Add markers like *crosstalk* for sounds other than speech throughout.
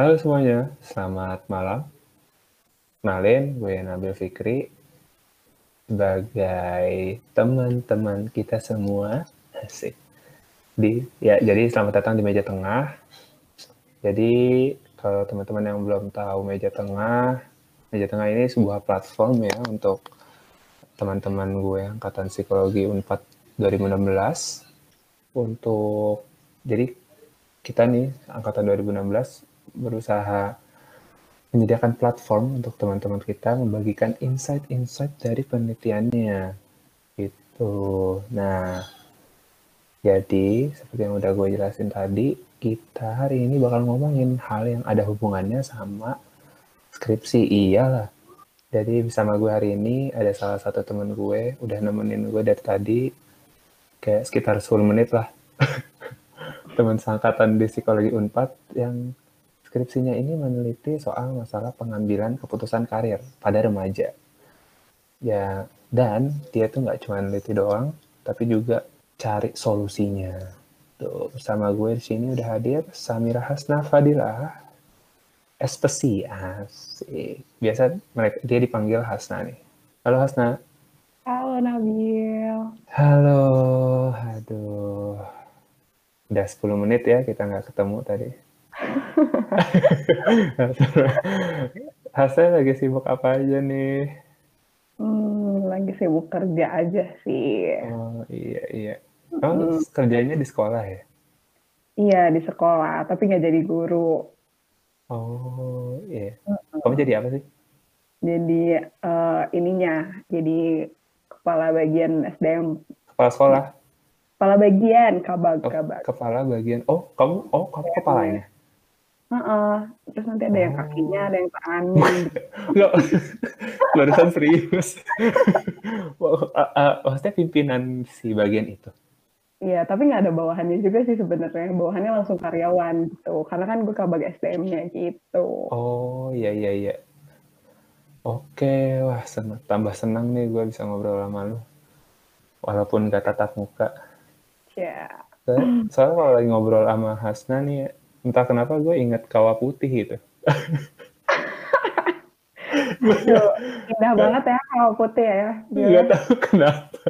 Halo semuanya, selamat malam. Kenalin, gue Nabil Fikri. Sebagai teman-teman kita semua, asik. Di, ya, jadi selamat datang di meja tengah. Jadi kalau teman-teman yang belum tahu meja tengah, meja tengah ini sebuah platform ya untuk teman-teman gue angkatan psikologi Unpad 2016 untuk jadi kita nih angkatan 2016 berusaha menyediakan platform untuk teman-teman kita membagikan insight-insight dari penelitiannya gitu. Nah, jadi seperti yang udah gue jelasin tadi, kita hari ini bakal ngomongin hal yang ada hubungannya sama skripsi. Iyalah. Jadi bersama gue hari ini ada salah satu temen gue, udah nemenin gue dari tadi, kayak sekitar 10 menit lah. *laughs* teman seangkatan di psikologi Unpad yang skripsinya ini meneliti soal masalah pengambilan keputusan karir pada remaja. Ya, dan dia tuh nggak cuma meneliti doang, tapi juga cari solusinya. Tuh, bersama gue di sini udah hadir Samira Hasna Fadila, Espesi, asik. Biasa mereka, dia dipanggil Hasna nih. Halo Hasna. Halo Nabil. Halo, aduh. Udah 10 menit ya kita nggak ketemu tadi. *laughs* Hasna lagi sibuk apa aja nih? Hmm, lagi sibuk kerja aja sih. Oh iya iya. Oh hmm. kerjanya di sekolah ya? Iya di sekolah, tapi nggak jadi guru. Oh, iya. Kamu jadi apa sih? Jadi uh, ininya, jadi kepala bagian SDM. Kepala sekolah? Kepala bagian, kabag, oh, kabag. Kepala bagian. Oh, kamu oh kamu ya, kepalanya? Uh -uh. Terus nanti ada oh. yang kakinya, ada yang tangannya. *laughs* Enggak, barusan serius. *laughs* uh, uh, maksudnya pimpinan si bagian itu? Iya, tapi nggak ada bawahannya juga sih sebenarnya. Bawahannya langsung karyawan gitu. Karena kan gue kabag SDM-nya gitu. Oh, iya iya iya. Oke, wah senang. tambah senang nih gue bisa ngobrol sama lu. Walaupun gak tatap muka. Iya. Yeah. Soalnya kalau lagi ngobrol sama Hasna nih, entah kenapa gue inget kawah putih gitu. indah banget ya kawah putih ya. Gak tahu kenapa.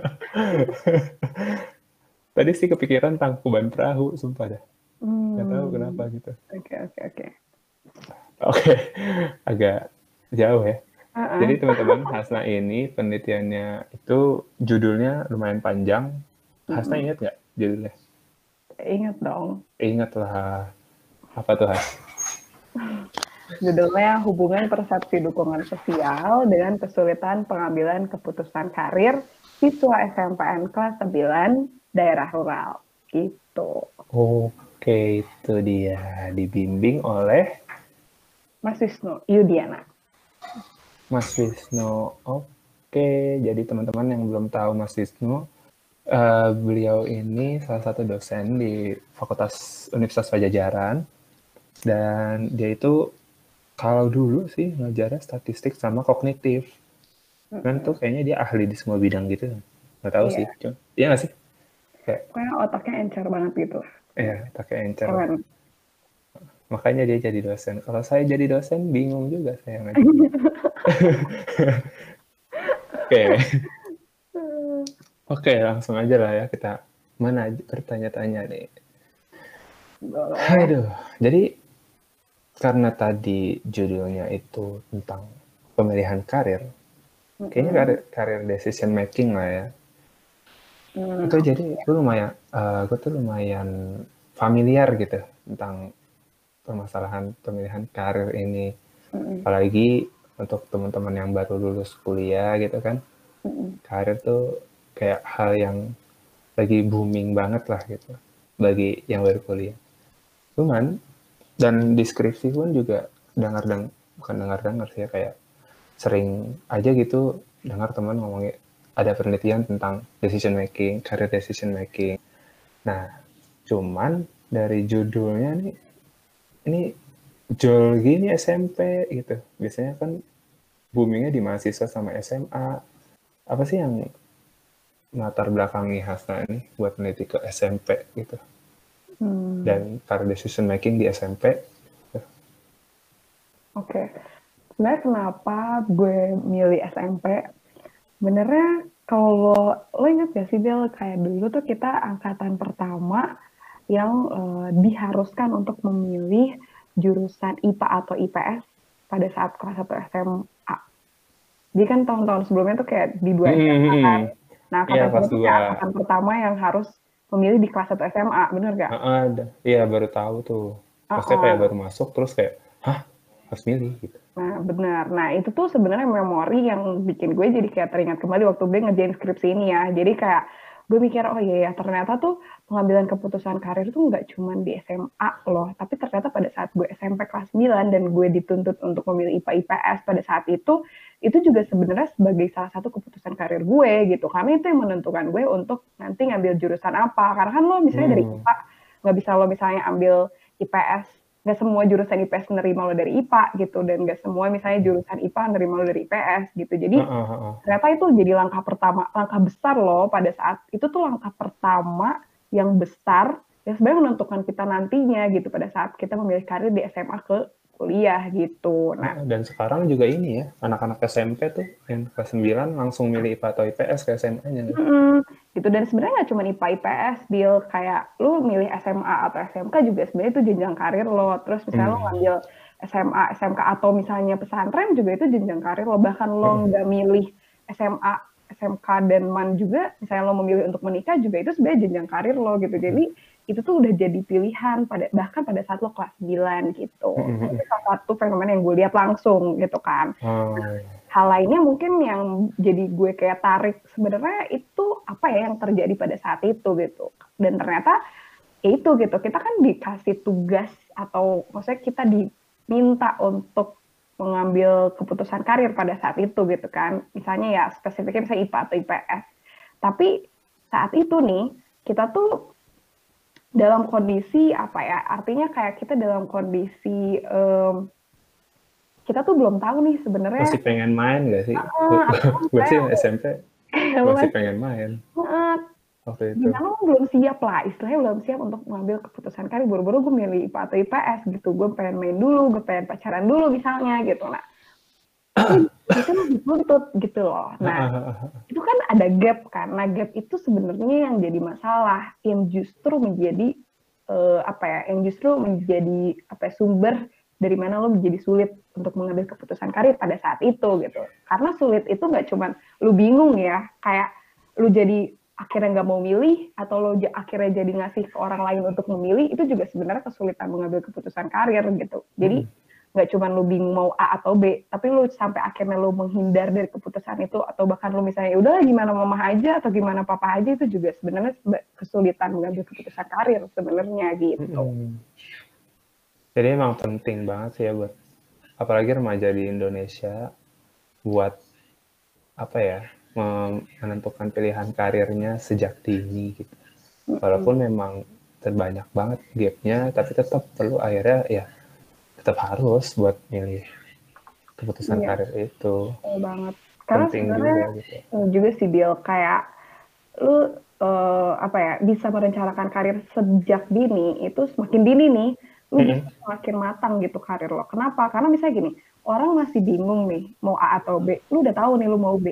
Tadi sih kepikiran tangkuban perahu, sumpah dah. Hmm. Gak tahu kenapa gitu. Oke, okay, oke, okay, oke. Okay. Oke, agak jauh ya. Uh-uh. Jadi teman-teman, Hasna ini penelitiannya itu judulnya lumayan panjang. Hasna uh-huh. ingat nggak judulnya? Ingat dong. Ingat lah. Apa tuh Has? Judulnya hubungan persepsi dukungan sosial dengan kesulitan pengambilan keputusan karir siswa SMPN kelas 9 daerah rural gitu. Oke, itu dia dibimbing oleh Mas Wisnu Yudiana. Mas Wisnu, oke. Jadi teman-teman yang belum tahu Mas Wisnu, uh, beliau ini salah satu dosen di Fakultas Universitas Pajajaran dan dia itu kalau dulu sih ngajarnya statistik sama kognitif. Kan tuh kayaknya dia ahli di semua bidang gitu. Nggak tahu iya. sih. Iya nggak sih? kayak kayak otaknya encer banget gitu iya otaknya encer Keren. makanya dia jadi dosen kalau saya jadi dosen bingung juga saya ngajar *laughs* oke oke langsung aja lah ya kita mana bertanya-tanya nih Aduh, jadi karena tadi judulnya itu tentang pemilihan karir, kayaknya karir, karir decision making lah ya. Hmm. Itu jadi itu lumayan, uh, gue tuh lumayan familiar gitu tentang permasalahan pemilihan karir ini. Hmm. Apalagi untuk teman-teman yang baru lulus kuliah gitu kan. Hmm. Karir tuh kayak hal yang lagi booming banget lah gitu bagi yang baru kuliah. Cuman dan deskripsi pun juga dengar deng bukan dengar dengar sih ya kayak sering aja gitu dengar teman ngomongin ada penelitian tentang decision making, career decision making. Nah, cuman dari judulnya nih, ini jual gini SMP gitu. Biasanya kan boomingnya di mahasiswa sama SMA. Apa sih yang latar belakangi Hasna ini buat meneliti ke SMP gitu? Hmm. Dan career decision making di SMP. Oke. Sebenarnya kenapa gue milih SMP? Sebenarnya kalau lo ingat gak sih Del, kayak dulu tuh kita angkatan pertama yang uh, diharuskan untuk memilih jurusan IPA atau IPS pada saat kelas 1 SMA. Jadi kan tahun-tahun sebelumnya tuh kayak di dua SMA hmm, hmm, hmm. kan. Nah, angkatan kayak angkatan pertama yang harus memilih di kelas 1 SMA, bener gak? Ada. Iya, baru tahu tuh. Maksudnya uh -uh. kayak baru masuk, terus kayak, hah, harus milih gitu. Nah, benar. Nah, itu tuh sebenarnya memori yang bikin gue jadi kayak teringat kembali waktu gue ngerjain skripsi ini ya. Jadi kayak gue mikir, oh iya ya, ternyata tuh pengambilan keputusan karir tuh nggak cuma di SMA loh, tapi ternyata pada saat gue SMP kelas 9 dan gue dituntut untuk memilih IPA IPS pada saat itu, itu juga sebenarnya sebagai salah satu keputusan karir gue gitu. Karena itu yang menentukan gue untuk nanti ngambil jurusan apa. Karena kan lo misalnya hmm. dari IPA, nggak bisa lo misalnya ambil IPS nggak semua jurusan IPS menerima lo dari IPA gitu dan nggak semua misalnya jurusan IPA menerima lo dari IPS gitu jadi uh, uh, uh. ternyata itu jadi langkah pertama langkah besar loh pada saat itu tuh langkah pertama yang besar yang sebenarnya menentukan kita nantinya gitu pada saat kita memilih karir di SMA ke kuliah gitu. Nah, dan sekarang juga ini ya, anak-anak SMP tuh yang kelas 9 langsung milih IPA atau IPS ke SMA-nya. Mm -hmm. Gitu dan sebenarnya nggak cuma IPA IPS, Bill kayak lu milih SMA atau SMK juga sebenarnya itu jenjang karir lo. Terus misalnya mm. lo ngambil SMA, SMK atau misalnya pesantren juga itu jenjang karir lo. Bahkan lo nggak mm. milih SMA, SMK dan MAN juga, misalnya lo memilih untuk menikah juga itu sebenarnya jenjang karir lo gitu. Jadi itu tuh udah jadi pilihan pada bahkan pada saat lo kelas 9 gitu. Mm-hmm. Itu salah satu fenomena yang gue lihat langsung gitu kan. Oh. Hal lainnya mungkin yang jadi gue kayak tarik sebenarnya itu apa ya yang terjadi pada saat itu gitu. Dan ternyata ya itu gitu. Kita kan dikasih tugas atau maksudnya kita diminta untuk mengambil keputusan karir pada saat itu gitu kan. Misalnya ya spesifiknya misalnya IPA atau IPS. Tapi saat itu nih kita tuh dalam kondisi apa ya? Artinya kayak kita dalam kondisi um, kita tuh belum tahu nih sebenarnya. Masih pengen main gak sih? Uh, gue sih SMP *laughs* masih pengen main. Uh, waktu itu. Gimana belum siap lah istilahnya belum siap untuk mengambil keputusan. Karir buru-buru gue milih IPA atau IPS gitu. Gue pengen main dulu gue pengen pacaran dulu misalnya gitu nah *clears throat* itu dituntut gitu loh. Nah, itu kan ada gap kan. Nah, gap itu sebenarnya yang jadi masalah, yang justru menjadi uh, apa ya, yang justru menjadi apa ya, sumber dari mana lo menjadi sulit untuk mengambil keputusan karir pada saat itu gitu. Karena sulit itu nggak cuma lu bingung ya, kayak lu jadi akhirnya nggak mau milih atau lo akhirnya jadi ngasih ke orang lain untuk memilih itu juga sebenarnya kesulitan mengambil keputusan karir gitu. Jadi hmm nggak cuma lu bingung mau A atau B, tapi lu sampai akhirnya lu menghindar dari keputusan itu atau bahkan lu misalnya udah gimana mama aja atau gimana papa aja itu juga sebenarnya kesulitan mengambil keputusan karir sebenarnya gitu. Hmm. Jadi emang penting banget sih ya buat apalagi remaja di Indonesia buat apa ya menentukan pilihan karirnya sejak dini gitu. Walaupun memang terbanyak banget gapnya, tapi tetap perlu akhirnya ya tetap harus buat milih keputusan iya. karir itu. Oh, banget. Karena Penting juga, gitu. juga sih Bill kayak lu uh, apa ya bisa merencanakan karir sejak dini itu semakin dini nih lu mm -hmm. bisa semakin matang gitu karir lo. Kenapa? Karena misalnya gini, orang masih bingung nih mau A atau B. Lu udah tahu nih lu mau B.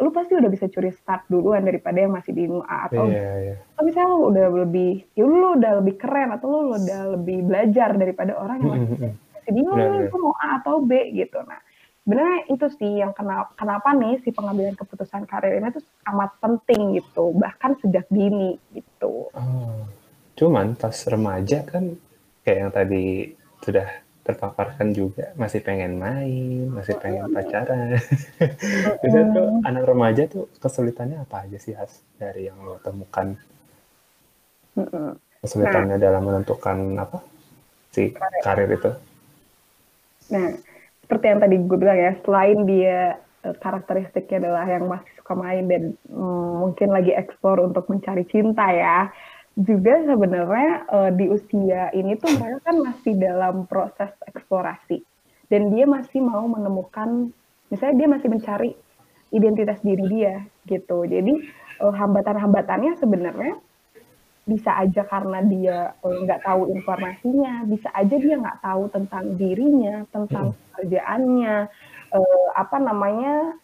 Lu pasti udah bisa curi start duluan daripada yang masih bingung A atau B. Yeah, yeah. Tapi misalnya lu udah lebih, ya lu udah lebih keren atau lu udah lebih belajar daripada orang yang masih mm -hmm masih bingung nih itu mau A atau B gitu. Nah, sebenarnya itu sih yang kenapa, kenapa nih si pengambilan keputusan karir ini tuh amat penting gitu, bahkan sejak dini gitu. Oh, cuman pas remaja kan kayak yang tadi sudah terpaparkan juga masih pengen main, masih pengen pacaran. *laughs* Itu tuh anak remaja tuh kesulitannya apa aja sih Has dari yang lo temukan? Kesulitannya nah, dalam menentukan apa si karir itu? Nah, seperti yang tadi gue bilang ya, selain dia uh, karakteristiknya adalah yang masih suka main dan mm, mungkin lagi eksplor untuk mencari cinta ya, juga sebenarnya uh, di usia ini tuh mereka kan masih dalam proses eksplorasi dan dia masih mau menemukan, misalnya dia masih mencari identitas diri dia gitu. Jadi uh, hambatan-hambatannya sebenarnya bisa aja karena dia eh, nggak tahu informasinya, bisa aja dia nggak tahu tentang dirinya, tentang pekerjaannya, uh, apa namanya,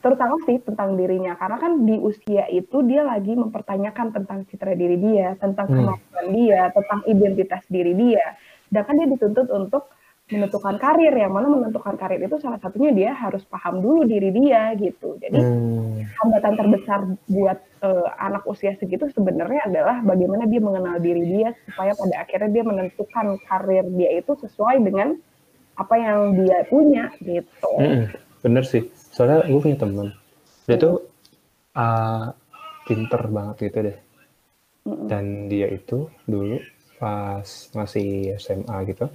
terutama sih tentang dirinya. Karena kan di usia itu dia lagi mempertanyakan tentang citra diri dia, tentang Hmm. kemampuan dia, tentang identitas diri dia. Sedangkan dia dituntut untuk menentukan karir, yang mana menentukan karir itu salah satunya dia harus paham dulu diri dia gitu. Jadi Hmm. hambatan terbesar buat uh, anak usia segitu sebenarnya adalah bagaimana dia mengenal diri dia supaya pada akhirnya dia menentukan karir dia itu sesuai dengan apa yang dia punya gitu. Mm-mm. Bener sih. Soalnya gue punya temen. Dia tuh uh, pinter banget gitu deh. Mm-mm. Dan dia itu dulu pas masih SMA gitu,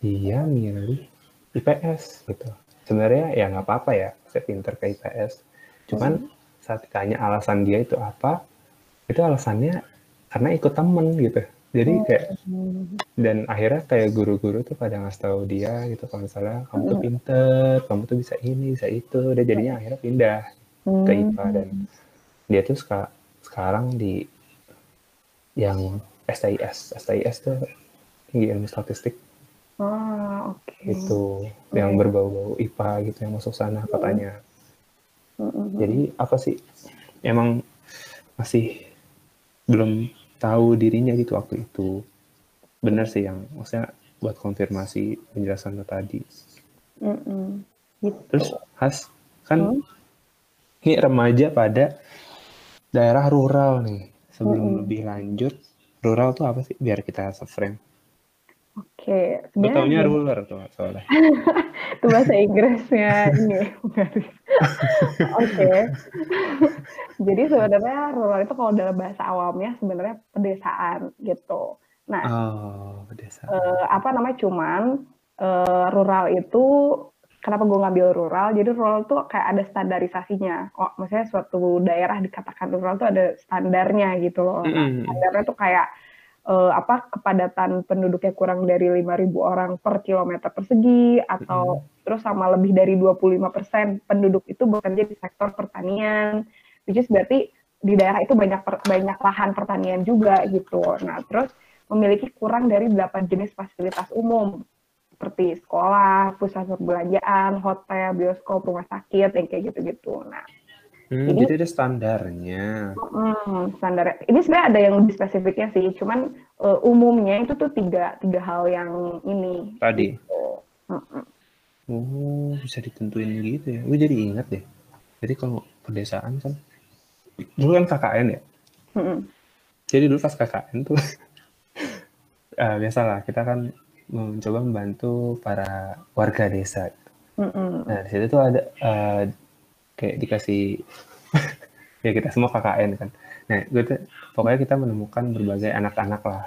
dia milih IPS gitu. Sebenarnya ya nggak apa-apa ya, saya pinter ke IPS. Cuman saat ditanya alasan dia itu apa, itu alasannya karena ikut temen gitu. Jadi kayak Hmm. dan akhirnya kayak guru-guru tuh pada ngasih tahu dia gitu kalau misalnya kamu tuh pinter, kamu tuh bisa ini, bisa itu, dia jadinya akhirnya pindah ke Hmm. IPA dan dia tuh seka- sekarang di yang STIS, STIS tuh tinggi ilmu statistik Ah, oke. itu yang berbau-bau IPA gitu yang masuk sana katanya. Mm-mm. Jadi apa sih emang masih belum tahu dirinya gitu waktu itu. Bener sih yang maksudnya buat konfirmasi penjelasan lo tadi. Gitu. Terus Has kan Hmm. ini remaja pada daerah rural nih. Sebelum Mm-mm. lebih lanjut, rural tuh apa sih? Biar kita se-frame. Oke, Gue taunya sebenarnya ruler tuh soalnya. *laughs* itu bahasa Inggrisnya ini. *laughs* Oke. Jadi sebenarnya rural itu kalau dalam bahasa awamnya sebenarnya pedesaan gitu. Nah, Oh, desa. eh, apa namanya cuman eh, rural itu kenapa gue ngambil rural jadi rural tuh kayak ada standarisasinya oh maksudnya suatu daerah dikatakan rural tuh ada standarnya gitu loh Nah, standarnya tuh kayak eh, apa kepadatan penduduknya kurang dari 5.000 orang per kilometer persegi atau terus sama lebih dari 25% penduduk itu bekerja di sektor pertanian which is berarti di daerah itu banyak per- banyak lahan pertanian juga gitu nah terus memiliki kurang dari 8 jenis fasilitas umum seperti sekolah, pusat perbelanjaan, hotel, bioskop, rumah sakit, yang kayak gitu-gitu. Nah, Hmm, jadi- jadi ada standarnya. hmm, standar ini sebenarnya ada yang lebih spesifiknya sih, cuman eh, umumnya itu tuh tiga tiga hal yang ini. Tadi. Gitu. Mm-mm. Oh, bisa ditentuin gitu ya. Gue jadi ingat deh. Jadi kalau pedesaan kan, dulu kan KKN ya. Mm-mm. Jadi dulu pas KKN tuh, eh, *laughs* biasalah kita kan mencoba membantu para warga desa. Mm-mm. Nah, di situ tuh ada eh, kayak dikasih *laughs* ya kita semua KKN kan. Nah, gue tuh pokoknya kita menemukan berbagai anak-anak lah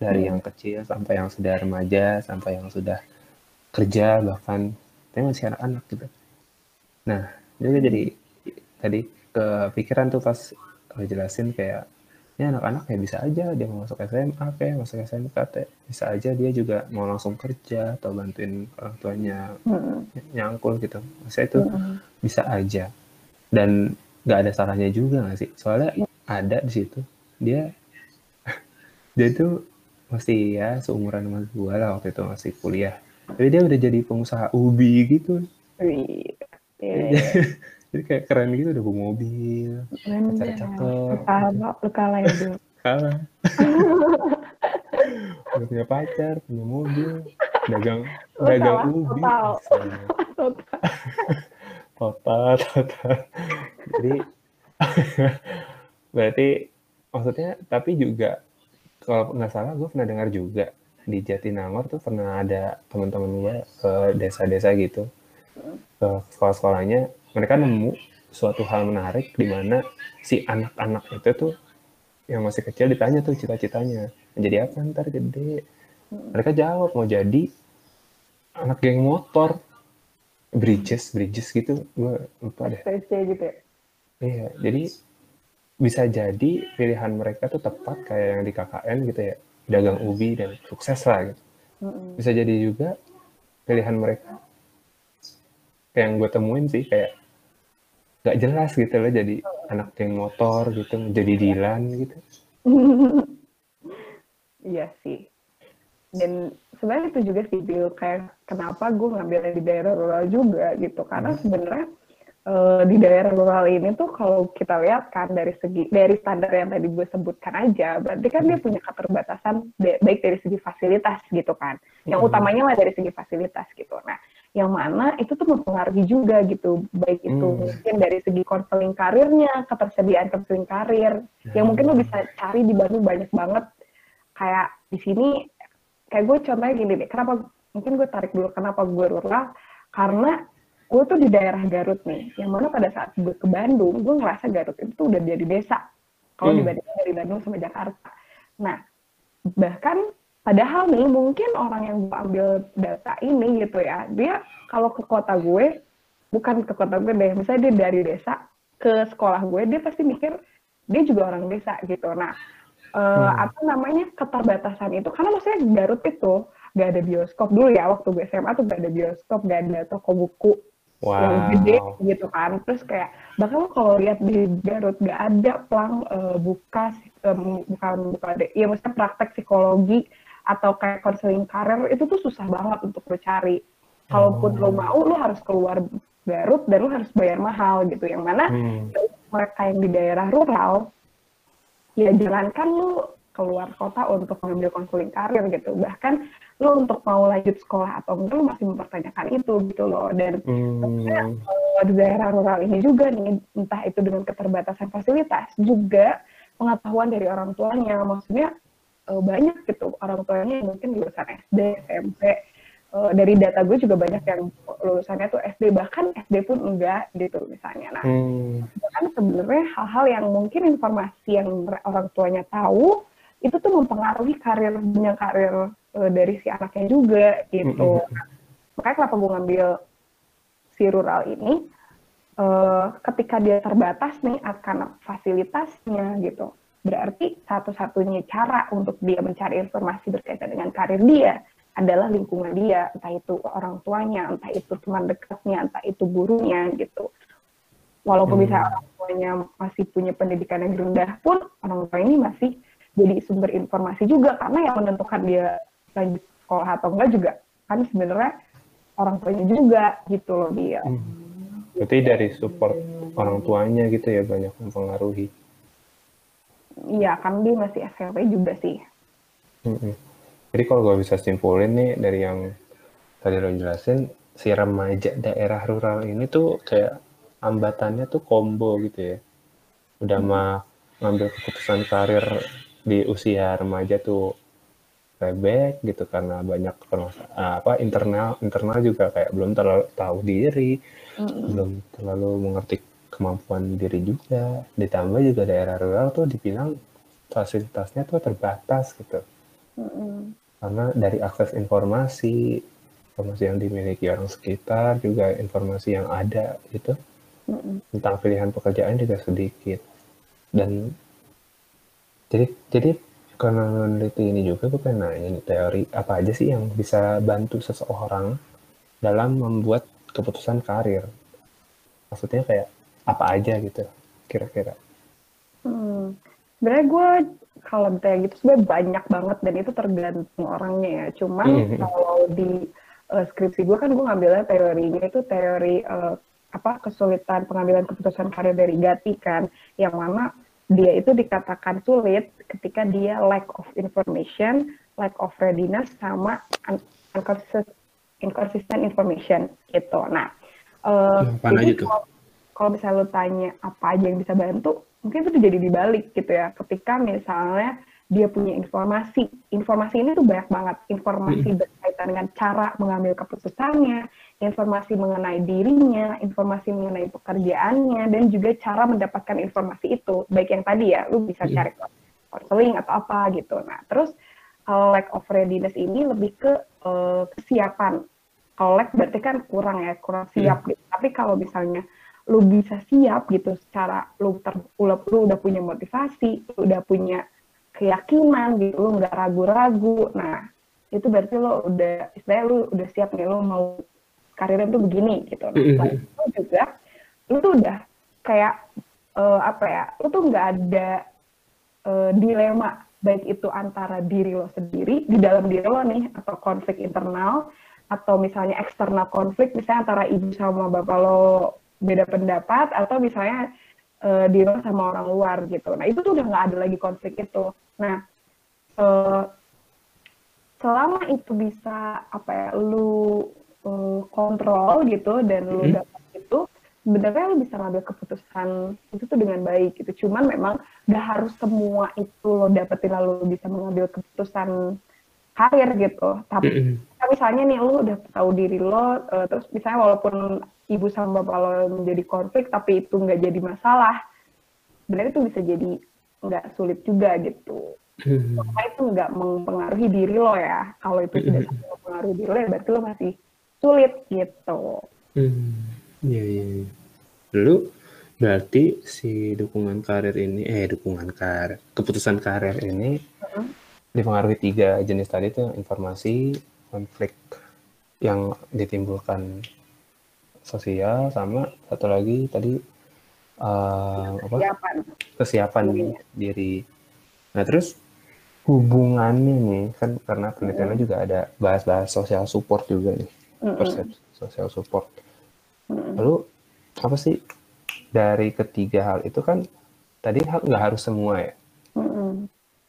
dari yang kecil sampai yang sudah remaja sampai yang sudah kerja bahkan tapi masih anak-anak gitu. Nah, juga jadi tadi kepikiran tuh pas lo jelasin kayak ya anak-anak ya bisa aja dia mau masuk SMA kayak masuk SMK teh bisa aja dia juga mau langsung kerja atau bantuin orang tuanya Mm-mm. nyangkul gitu. Maksudnya itu Mm-mm. bisa aja dan nggak ada salahnya juga nggak sih soalnya ada di situ dia *laughs* dia itu masih ya seumuran sama gue lah waktu itu masih kuliah tapi dia udah jadi pengusaha ubi gitu Wih. Iya, *laughs* jadi kayak keren gitu udah bawa mobil bener. cakep Lu kalah, ya, Bro. *laughs* kalah udah punya pacar punya mobil dagang Lu dagang kalah ubi total. *laughs* Total. *laughs* total total jadi berarti maksudnya tapi juga kalau nggak salah gue pernah dengar juga di Jatinangor tuh pernah ada teman-teman gue ke desa-desa gitu ke sekolah-sekolahnya mereka nemu suatu hal menarik di mana si anak-anak itu tuh yang masih kecil ditanya tuh cita-citanya menjadi apa? Ntar gede. Mereka jawab mau jadi anak geng motor. Bridges bridges gitu. Gue lupa deh. Gitu ya. iya jadi bisa jadi pilihan mereka tuh tepat kayak yang di KKN gitu ya. Dagang ubi dan sukses lah gitu. Mm-mm. bisa jadi juga pilihan mereka. Kayak yang gue temuin sih kayak nggak jelas gitu loh jadi anak geng motor gitu jadi Dilan gitu *laughs* iya sih. Dan sebenarnya itu juga sih Bill kayak kenapa gue ngambilnya di daerah rural juga gitu karena hmm. sebenarnya uh, di daerah rural ini tuh kalau kita lihat kan dari segi dari standar yang tadi gue sebutkan aja berarti kan dia punya keterbatasan baik dari segi fasilitas gitu kan yang hmm. utamanya lah dari segi fasilitas gitu nah yang mana itu tuh mempengaruhi juga gitu baik itu hmm. mungkin dari segi konseling karirnya ketersediaan konseling karir hmm. yang mungkin lo bisa cari di Bandung banyak banget kayak di sini kayak gue contohnya gini deh kenapa mungkin gue tarik dulu kenapa gue rural karena gue tuh di daerah Garut nih, yang mana pada saat gue ke Bandung, gue ngerasa Garut itu tuh udah jadi desa. Kalau hmm. dibandingkan dari Bandung sama Jakarta. Nah, bahkan padahal nih mungkin orang yang gue ambil data ini gitu ya, dia kalau ke kota gue, bukan ke kota gue deh, misalnya dia dari desa ke sekolah gue, dia pasti mikir dia juga orang desa gitu. Nah, uh, hmm. apa namanya keterbatasan itu, karena maksudnya Garut itu gak ada bioskop dulu ya waktu gue SMA tuh gak ada bioskop, gak ada toko buku wow. yang gede gitu kan. Terus kayak bahkan lo kalau lihat di Garut gak ada pelang uh, buka um, bukan buka deh, ya maksudnya praktek psikologi atau kayak konseling karir itu tuh susah banget untuk lo cari. Kalaupun oh. lo mau, lo harus keluar Garut dan lo harus bayar mahal gitu. Yang mana hmm. mereka yang di daerah rural, ya jalankan lo keluar kota untuk mengambil konseling karir gitu. Bahkan lo untuk mau lanjut sekolah atau enggak lo masih mempertanyakan itu gitu loh. Dan hmm. di daerah rural ini juga nih, entah itu dengan keterbatasan fasilitas, juga pengetahuan dari orang tuanya. Maksudnya uh, banyak gitu orang tuanya yang mungkin lulusan SD, SMP, uh, dari data gue juga banyak yang lulusannya tuh SD bahkan SD pun enggak gitu misalnya. Nah, hmm. kan sebenarnya hal-hal yang mungkin informasi yang orang tuanya tahu itu tuh mempengaruhi karir punya karir uh, dari si anaknya juga gitu. Mm -hmm. Makanya kenapa gue ngambil si rural ini, uh, ketika dia terbatas nih akan fasilitasnya gitu, berarti satu-satunya cara untuk dia mencari informasi berkaitan dengan karir dia adalah lingkungan dia, entah itu orang tuanya, entah itu teman dekatnya, entah itu gurunya gitu. Walaupun hmm. bisa orang tuanya masih punya pendidikan yang rendah pun, orang tua ini masih jadi sumber informasi juga karena yang menentukan dia lanjut sekolah atau enggak juga kan sebenarnya orang tuanya juga gitu loh dia. Hmm. Berarti dari support orang tuanya gitu ya banyak mempengaruhi. Iya kan dia masih SMP juga sih. Hmm. Jadi kalau gue bisa simpulin nih dari yang tadi lo jelasin, si remaja daerah rural ini tuh kayak hambatannya tuh combo gitu ya. Udah hmm. mah ngambil keputusan karir di usia remaja tuh rebek gitu karena banyak apa internal internal juga kayak belum terlalu tahu diri mm. belum terlalu mengerti kemampuan diri juga ditambah juga daerah rural tuh dibilang fasilitasnya tuh terbatas gitu mm. karena dari akses informasi informasi yang dimiliki orang sekitar juga informasi yang ada itu mm. tentang pilihan pekerjaan juga sedikit dan jadi jadi karena meneliti ini juga gue pengen nanya teori apa aja sih yang bisa bantu seseorang dalam membuat keputusan karir. Maksudnya kayak apa aja gitu kira-kira. Hmm. Sebenarnya gue kalau ditanya gitu sebenarnya banyak banget dan itu tergantung orangnya ya. Cuman mm -hmm. kalau di uh, skripsi gue kan gue ngambilnya teorinya itu teori uh, apa kesulitan pengambilan keputusan karir dari Gati kan, yang mana dia itu dikatakan sulit ketika dia lack of information, lack of readiness, sama inconsistent information gitu. Nah, uh, jadi kalau, kalau misalnya lo tanya apa aja yang bisa bantu, mungkin itu jadi dibalik gitu ya. Ketika misalnya dia punya informasi. Informasi ini tuh banyak banget. Informasi hmm. berkaitan dengan cara mengambil keputusannya, informasi mengenai dirinya, informasi mengenai pekerjaannya, dan juga cara mendapatkan informasi itu. Baik yang tadi ya, lu bisa cari counseling atau apa gitu. Nah, terus kalau lack of readiness ini lebih ke uh, kesiapan. Kalau lack berarti kan kurang ya, kurang siap hmm. gitu. Tapi kalau misalnya lu bisa siap gitu secara lu, ter, lu, lu udah punya motivasi, lu udah punya keyakinan gitu lo nggak ragu-ragu. Nah itu berarti lo udah istilahnya lo udah siap nih lo mau karirnya tuh begini gitu. Nah selain itu juga lo tuh udah kayak uh, apa ya lo tuh nggak ada uh, dilema baik itu antara diri lo sendiri di dalam diri lo nih atau konflik internal atau misalnya eksternal konflik misalnya antara ibu sama bapak lo beda pendapat atau misalnya uh, diri lo sama orang luar gitu nah itu tuh udah nggak ada lagi konflik itu nah uh, selama itu bisa apa ya lu uh, kontrol gitu dan lu mm -hmm. dapat itu sebenarnya lo bisa ngambil keputusan itu tuh dengan baik gitu. Cuman memang gak harus semua itu lo dapetin lalu bisa mengambil keputusan karir gitu. Tapi mm -hmm. misalnya nih lo udah tahu diri lo, uh, terus misalnya walaupun ibu sama bapak lo menjadi konflik, tapi itu nggak jadi masalah, sebenarnya itu bisa jadi nggak sulit juga gitu. Mm -hmm. itu nggak mempengaruhi diri lo ya. Kalau itu tidak mm -hmm. mempengaruhi diri lo ya berarti lo masih sulit gitu. Mm -hmm. Iya, iya. Lalu berarti si dukungan karir ini, eh dukungan karir, keputusan karir ini uh-huh. Dipengaruhi tiga jenis tadi itu informasi, konflik yang ditimbulkan sosial sama satu lagi tadi uh, apa? Kesiapan. Kesiapan iya. diri. Nah terus hubungannya nih kan karena penelitiannya juga ada bahas-bahas sosial support juga nih, uh-huh. persepsi sosial support Lalu apa sih dari ketiga hal itu kan tadi nggak harus semua ya.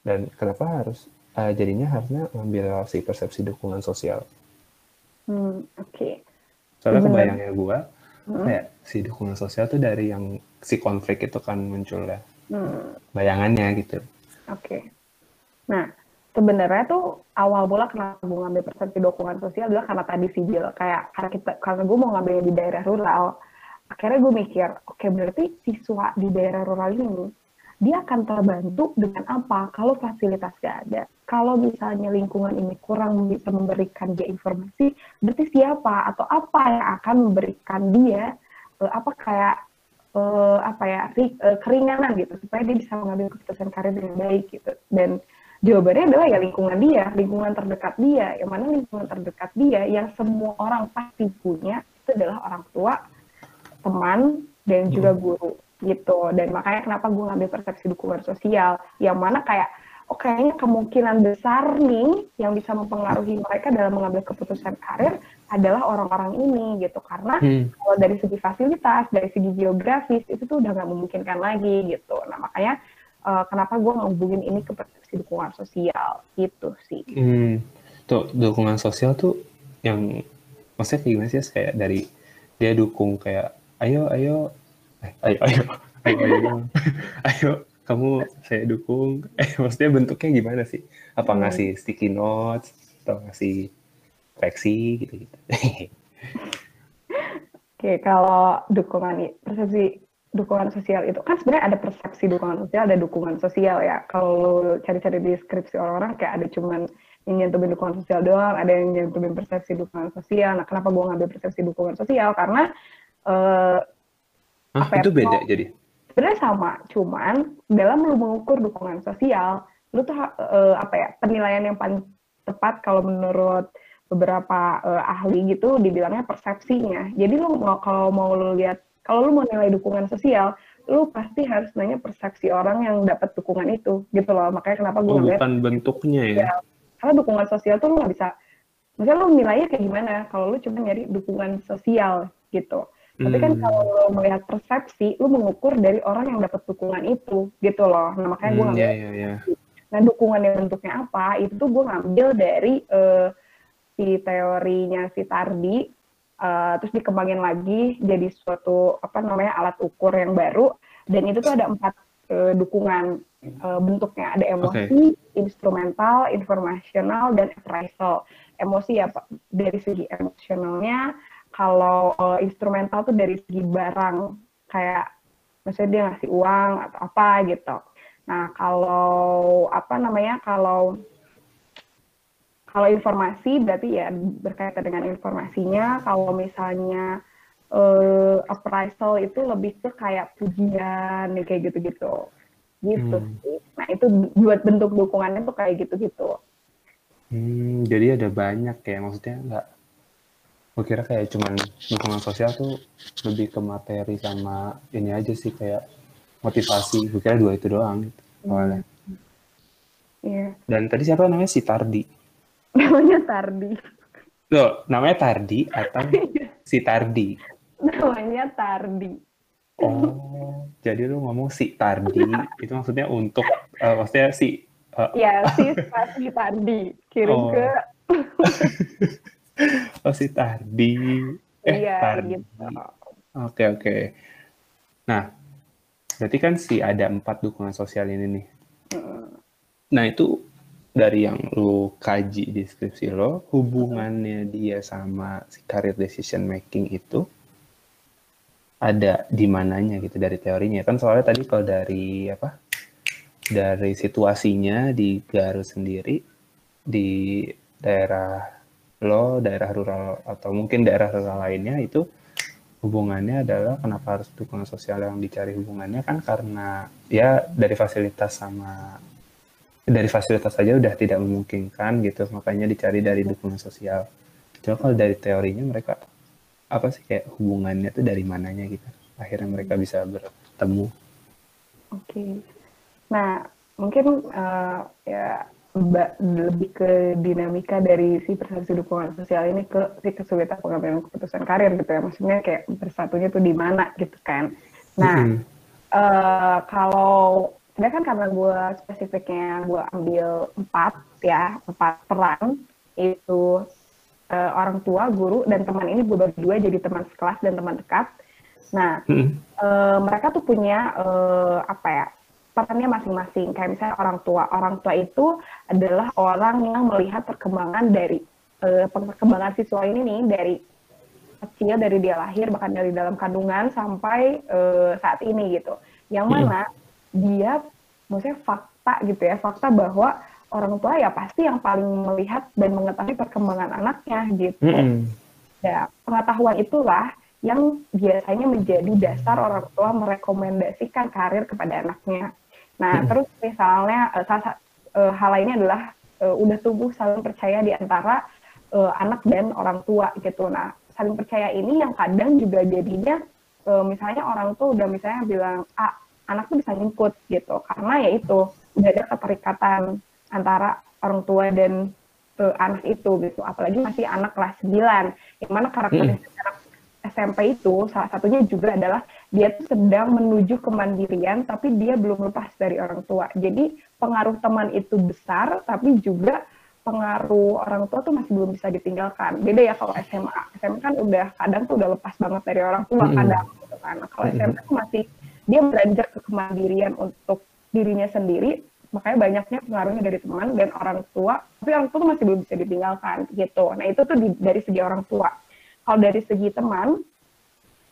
Dan kenapa harus uh, jadinya harusnya ngambil si persepsi dukungan sosial. Mm, Oke. Okay. Soalnya kebayangnya gue mm. kayak si dukungan sosial tuh dari yang si konflik itu kan muncul ya. Mm. Bayangannya gitu. Oke. Okay. Nah, sebenarnya tuh awal mula kenapa gue ngambil persepsi dukungan sosial adalah karena tadi sih Jill kayak karena kita karena gue mau ngambilnya di daerah rural akhirnya gue mikir oke okay, berarti siswa di daerah rural ini dia akan terbantu dengan apa kalau fasilitas gak ada kalau misalnya lingkungan ini kurang bisa memberikan dia informasi berarti siapa atau apa yang akan memberikan dia uh, apa kayak uh, apa ya uh, keringanan gitu supaya dia bisa mengambil keputusan karir dengan baik gitu dan Jawabannya adalah ya lingkungan dia, lingkungan terdekat dia. Yang mana lingkungan terdekat dia yang semua orang pasti punya itu adalah orang tua, teman, dan juga hmm. guru gitu. Dan makanya kenapa gue ngambil persepsi dukungan sosial, yang mana kayak oh kayaknya kemungkinan besar nih yang bisa mempengaruhi mereka dalam mengambil keputusan karir adalah orang-orang ini gitu karena hmm. kalau dari segi fasilitas dari segi geografis itu tuh udah nggak memungkinkan lagi gitu nah makanya uh, kenapa gue ngehubungin ini ke persepsi dukungan sosial itu sih. Hmm, tuh dukungan sosial tuh yang maksudnya kayak gimana sih kayak dari dia dukung kayak ayo ayo ayo. Ayo. Ayo ayo ayo, *laughs* ayo kamu saya dukung. Eh maksudnya bentuknya gimana sih? Apa hmm. ngasih sticky notes atau ngasih flexi gitu gitu *laughs* Oke, kalau dukungan persepsi dukungan sosial itu kan sebenarnya ada persepsi dukungan sosial ada dukungan sosial ya. Kalau cari-cari deskripsi orang-orang kayak ada cuman yang nyentuhin dukungan sosial doang ada yang nyentuhin persepsi dukungan sosial. Nah kenapa gue ngambil persepsi dukungan sosial? Karena uh, Hah, apa ya, itu ya, beda jadi sebenarnya sama cuman dalam lu mengukur dukungan sosial lu tuh uh, apa ya penilaian yang paling tepat kalau menurut beberapa uh, ahli gitu dibilangnya persepsinya jadi lu mau kalau mau lu lihat kalau lu mau nilai dukungan sosial, lu pasti harus nanya persepsi orang yang dapat dukungan itu, gitu loh. Makanya kenapa gue oh, bukan bentuknya ya. ya. Karena dukungan sosial tuh lu nggak bisa, misalnya lu nilainya kayak gimana? Kalau lu cuma nyari dukungan sosial gitu. Tapi kan hmm. kalau lu melihat persepsi, lu mengukur dari orang yang dapat dukungan itu, gitu loh. Nah makanya gue hmm, ngambil. Yeah, yeah, yeah. Nah dukungan yang bentuknya apa? Itu tuh gue ngambil dari uh, si teorinya si Tardi uh, terus dikembangin lagi jadi suatu apa namanya alat ukur yang baru dan itu tuh ada empat uh, dukungan uh, bentuknya ada emosi, okay. instrumental, informasional dan appraisal. Emosi ya Pak dari segi emosionalnya, kalau uh, instrumental tuh dari segi barang kayak misalnya dia ngasih uang atau apa gitu. Nah, kalau apa namanya? Kalau kalau informasi berarti ya berkaitan dengan informasinya. Kalau misalnya uh, appraisal itu lebih ke kayak pujian kayak gitu-gitu. Gitu hmm. sih. Nah, itu buat bentuk dukungannya tuh kayak gitu-gitu. Hmm, jadi ada banyak ya maksudnya nggak gue kira kayak cuman dukungan sosial tuh lebih ke materi sama ini aja sih kayak motivasi gue kira dua itu doang gitu awalnya Iya. Dan tadi siapa namanya si Tardi? *laughs* Namanya Tardi. Loh, namanya Tardi atau *laughs* si Tardi? Namanya Tardi. Oh, jadi lu ngomong si Tardi *laughs* itu maksudnya untuk uh, maksudnya si uh, Ya, si si Tardi. Kirim Oh. ke oh si Tardi. Eh, Iya, Tardi. gitu. Oke, oke. Nah, berarti kan si ada empat dukungan sosial ini nih. Mm. Nah, itu dari yang lu kaji di deskripsi lo, hubungannya dia sama si career decision making itu ada di mananya gitu dari teorinya. Kan soalnya tadi kalau dari apa? Dari situasinya di Garut sendiri di daerah lo, daerah rural atau mungkin daerah rural lainnya itu hubungannya adalah kenapa harus dukungan sosial yang dicari hubungannya? Kan karena ya dari fasilitas sama dari fasilitas saja udah tidak memungkinkan gitu. Makanya dicari dari dukungan sosial. Cuma kalau dari teorinya mereka apa sih kayak hubungannya tuh dari mananya gitu? Akhirnya mereka bisa bertemu. Oke. Nah, mungkin eh, ya lebih ke dinamika dari si persepsi dukungan sosial ini ke si kesulitan pengambilan keputusan karir gitu ya. Maksudnya kayak bersatunya tuh di mana gitu kan. Nah, Mm-mm. eh, kalau sebenarnya kan karena gue spesifiknya gue ambil empat ya, empat peran itu eh, orang tua, guru, dan teman ini gue bagi dua jadi teman sekelas dan teman dekat. Nah, Mm-mm. eh, mereka tuh punya eh, apa ya perannya masing-masing. Kayak misalnya orang tua. Orang tua itu adalah orang yang melihat perkembangan dari eh, perkembangan siswa ini nih dari kecil dari dia lahir bahkan dari dalam kandungan sampai eh, saat ini gitu. Yang mana dia maksudnya fakta gitu ya fakta bahwa orang tua ya pasti yang paling melihat dan mengetahui perkembangan anaknya gitu. Mm-mm. Ya, pengetahuan itulah yang biasanya menjadi dasar orang tua merekomendasikan karir kepada anaknya. Nah, Hmm. terus misalnya eh, salah sa- eh, hal lainnya adalah eh, udah tumbuh saling percaya di antara anak dan orang tua gitu. Nah, saling percaya ini yang kadang juga jadinya eh, misalnya orang tuh udah misalnya bilang, ah anak tuh bisa ngikut gitu, karena ya itu udah ada keterikatan antara orang tua dan eh, anak itu gitu. Apalagi masih anak kelas 9, yang mana karakteristik anak SMP itu salah satunya juga adalah dia tuh sedang menuju kemandirian tapi dia belum lepas dari orang tua. Jadi pengaruh teman itu besar tapi juga pengaruh orang tua tuh masih belum bisa ditinggalkan. Beda ya kalau SMA. SMA kan udah kadang tuh udah lepas banget dari orang tua Mm-mm. kadang gitu kan. Nah, Kalau. SMA tuh masih dia beranjak ke kemandirian untuk dirinya sendiri makanya banyaknya pengaruhnya dari teman dan orang tua tapi orang tua tuh masih belum bisa ditinggalkan gitu nah itu tuh di- dari segi orang tua kalau dari segi teman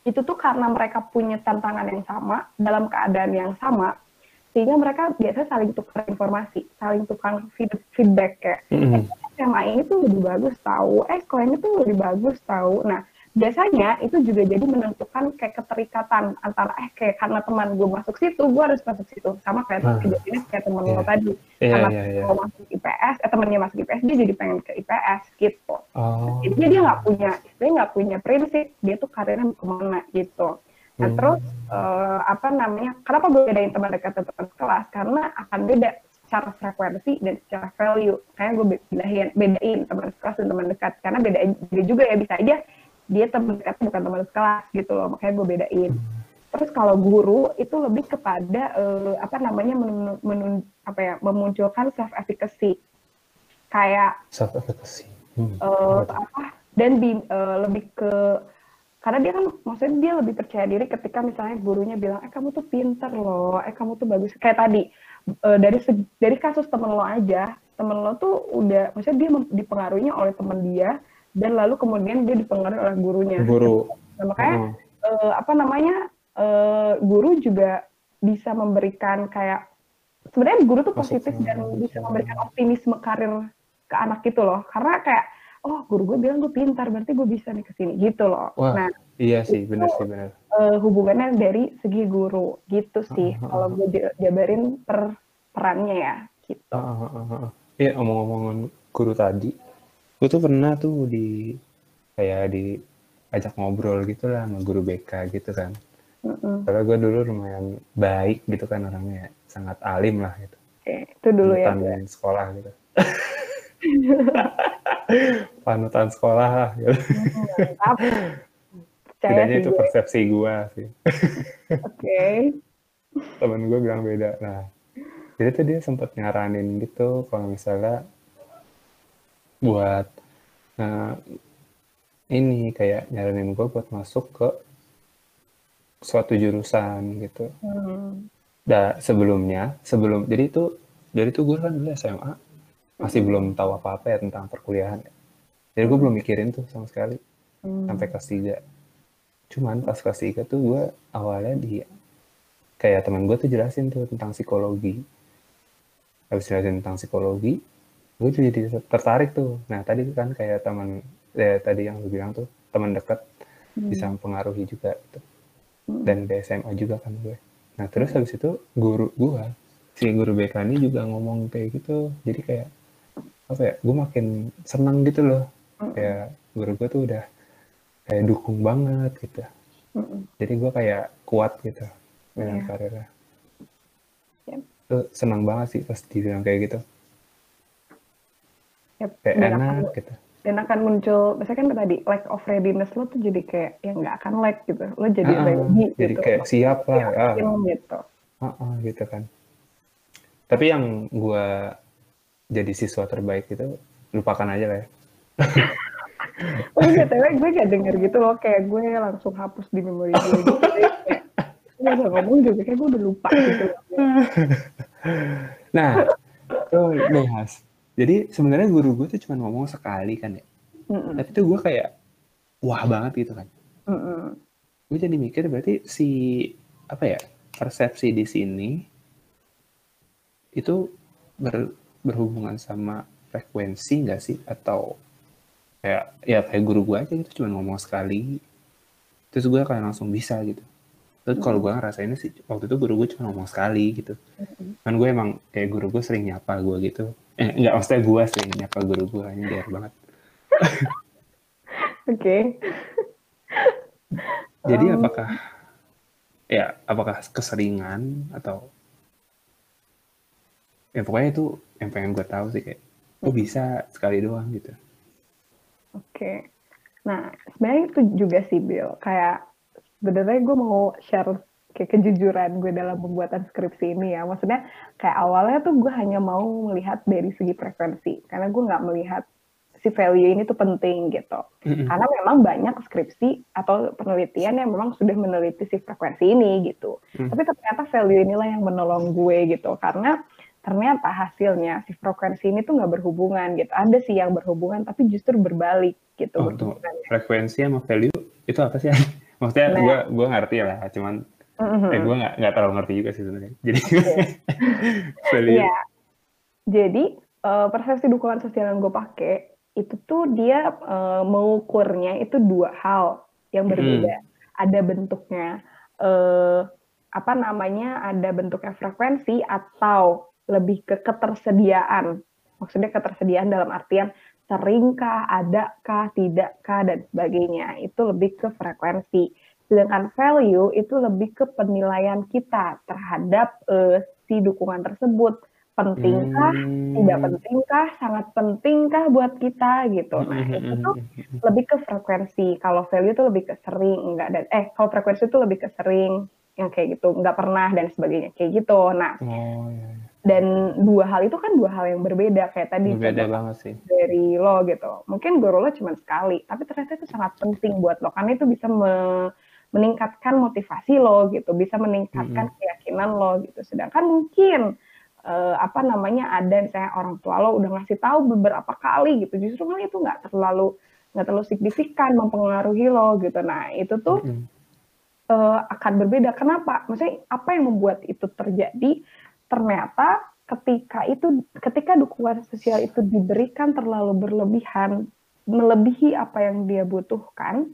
itu tuh karena mereka punya tantangan yang sama dalam keadaan yang sama sehingga mereka biasanya saling tukar informasi saling tukar feed- feedback kayak Mm-mm. SMA ini tuh lebih bagus tahu, eh sekolah ini tuh lebih bagus tahu. Nah, biasanya itu juga jadi menentukan kayak keterikatan antara eh kayak karena teman gue masuk situ, gue harus masuk situ. Sama kayak Ah. kejadiannya kayak teman Iya. lo tadi. Iya, karena iya. lo masuk IPS, eh temannya masuk IPS, dia jadi pengen ke IPS gitu. Oh. Jadi dia nggak punya, dia nggak punya prinsip, dia tuh karirnya mau ke mana gitu. Nah Hmm. terus eh, apa namanya? Kenapa gue bedain teman dekat dan teman kelas? Karena akan beda secara frekuensi dan secara value. Kayak gue bedain, bedain teman sekelas dan teman dekat. Karena beda, beda juga ya bisa aja dia teman dekat bukan teman sekelas gitu loh. Makanya gue bedain. Terus kalau guru itu lebih kepada eh, apa namanya menun, menun- apa ya memunculkan self efficacy. Kayak self efficacy. Hmm. eh, Apa dan eh, lebih ke karena dia kan maksudnya dia lebih percaya diri ketika misalnya gurunya bilang eh kamu tuh pinter loh eh kamu tuh bagus kayak tadi eh, dari dari kasus temen lo aja temen lo tuh udah maksudnya dia dipengaruhinya oleh temen dia dan lalu kemudian dia dipengaruhi oleh gurunya Guru. Nah, makanya Oh. eh, apa namanya eh, guru juga bisa memberikan kayak sebenarnya guru tuh positif dan bisa memberikan optimisme karir ke anak gitu loh karena kayak oh guru gue bilang gue pintar berarti gue bisa nih ke sini gitu loh Wah, nah iya sih, benar sih, benar. eh, hubungannya dari segi guru gitu sih Ah, ah, kalau ah. gue jabarin per perannya ya gitu Ah, ah, ah, ah. Iya, omong-omongan guru tadi, gue tuh pernah tuh di kayak di ajak ngobrol gitu lah sama guru BK gitu kan. Mm-mm. Karena gue dulu lumayan baik gitu kan orangnya, sangat alim lah gitu. Oke. Itu dulu ya. panutan sekolah gitu. *laughs* *laughs* panutan sekolah lah gitu. *laughs* Sih itu gue. persepsi gua sih. *laughs* Oke. Temen gue bilang beda. Nah, jadi tuh dia sempat nyaranin gitu kalau misalnya buat eh, ini kayak nyaranin gue buat masuk ke suatu jurusan gitu. Hmm. Nah, sebelumnya, sebelum jadi itu jadi tuh gue kan dulu SMA masih belum tahu apa-apa ya tentang perkuliahan. Jadi gue belum mikirin tuh sama sekali Hmm. sampai kelas 3. Cuman pas kelas 3 tuh gue awalnya di kayak teman gue tuh jelasin tuh tentang psikologi. Habis jelasin tentang psikologi, gue tuh jadi tertarik tuh. Nah tadi kan kayak teman eh, tadi yang lu bilang tuh teman dekat Hmm. bisa mempengaruhi juga gitu. Hmm. Dan di SMA juga kan gue. Nah terus habis itu guru gue, si guru BK ini juga ngomong kayak gitu. Jadi kayak apa ya, gue makin seneng gitu loh. Hmm. Kayak guru gue tuh udah kayak dukung banget gitu. Hmm. Jadi gue kayak kuat gitu dengan Iya. karirnya. Yap. Tuh seneng banget sih pas dibilang kayak gitu. Yap. Kayak Dan akan, enak gitu. dan akan muncul, misalnya kan tadi lack of readiness lo tuh jadi kayak yang nggak akan lag gitu. Lo jadi Ah, ready jadi gitu. kayak siap lah. Ah, Yakin gitu. ah, ah, gitu kan. Tapi yang gue jadi siswa terbaik itu lupakan aja lah ya. *laughs* Tapi BTW gue gak denger gitu loh, kayak gue langsung hapus di memori gue gitu. Gue udah ngomong juga, kayak gue udah lupa gitu. Nah, tuh nih Has. Jadi sebenarnya guru gue tuh cuma ngomong sekali kan ya. Mm-mm. Tapi tuh gue kayak wah banget gitu kan. Mm-mm. Gue jadi mikir berarti si apa ya persepsi di sini itu ber- berhubungan sama frekuensi nggak sih? Atau kayak ya kayak guru gue aja gitu cuma ngomong sekali. Terus gue kayak langsung bisa gitu. Terus kalau gue ngerasainnya sih waktu itu guru gue cuma ngomong sekali gitu. Kan gue emang kayak guru gue sering nyapa gue gitu. Eh nggak maksudnya gue sering nyapa guru gue hanya biar banget. *laughs* Oke. jadi Um, apakah ya apakah keseringan atau ya pokoknya itu yang pengen gue tahu sih kayak kok bisa sekali doang gitu Oke. Nah, sebenarnya itu juga sih, Bill. Kayak sebenarnya gue mau share kayak kejujuran gue dalam pembuatan skripsi ini ya. Maksudnya kayak awalnya tuh gue hanya mau melihat dari segi frekuensi. Karena gue nggak melihat si value ini tuh penting gitu. Karena memang banyak skripsi atau penelitian yang memang sudah meneliti si frekuensi ini gitu. Hmm. Tapi ternyata value inilah yang menolong gue gitu. Karena ternyata hasilnya si frekuensi ini tuh nggak berhubungan gitu. Ada sih yang berhubungan tapi justru berbalik gitu oh tuh frekuensi sama value itu apa sih *laughs* maksudnya Nah. gue gue ngerti lah cuman Mhm. eh gue nggak nggak terlalu ngerti juga sih sebenarnya *laughs* jadi *laughs* value Iya. Jadi eh, persepsi dukungan sosial yang gue pakai itu tuh dia eh, mengukurnya itu dua hal yang berbeda. Ada bentuknya eh, apa namanya? Ada bentuknya frekuensi atau lebih ke ketersediaan. Maksudnya ketersediaan dalam artian seringkah, adakah, tidakkah dan sebagainya. Itu lebih ke frekuensi. Sedangkan value itu lebih ke penilaian kita terhadap eh, si dukungan tersebut. Pentingkah, Hmm. tidak pentingkah, sangat pentingkah buat kita gitu. Nah, Hmm, itu tuh lebih ke frekuensi. Kalau value itu lebih ke sering, enggak dan eh kalau frekuensi itu lebih ke sering yang kayak gitu, enggak pernah dan sebagainya kayak gitu. Nah, oh ya ya. Dan dua hal itu kan dua hal yang berbeda kayak tadi beda contoh banget sih dari lo gitu. Mungkin guru lo cuma sekali, tapi ternyata itu sangat penting buat lo karena itu bisa me- meningkatkan motivasi lo gitu, bisa meningkatkan keyakinan lo gitu. Sedangkan mungkin eh, apa namanya ada misalnya orang tua lo udah ngasih tahu beberapa kali gitu, justru kan itu nggak terlalu nggak terlalu signifikan mempengaruhi lo gitu. Nah itu tuh Mm-mm. eh, akan berbeda. Kenapa? Maksudnya apa yang membuat itu terjadi? Ternyata ketika itu ketika dukungan sosial itu diberikan terlalu berlebihan, melebihi apa yang dia butuhkan,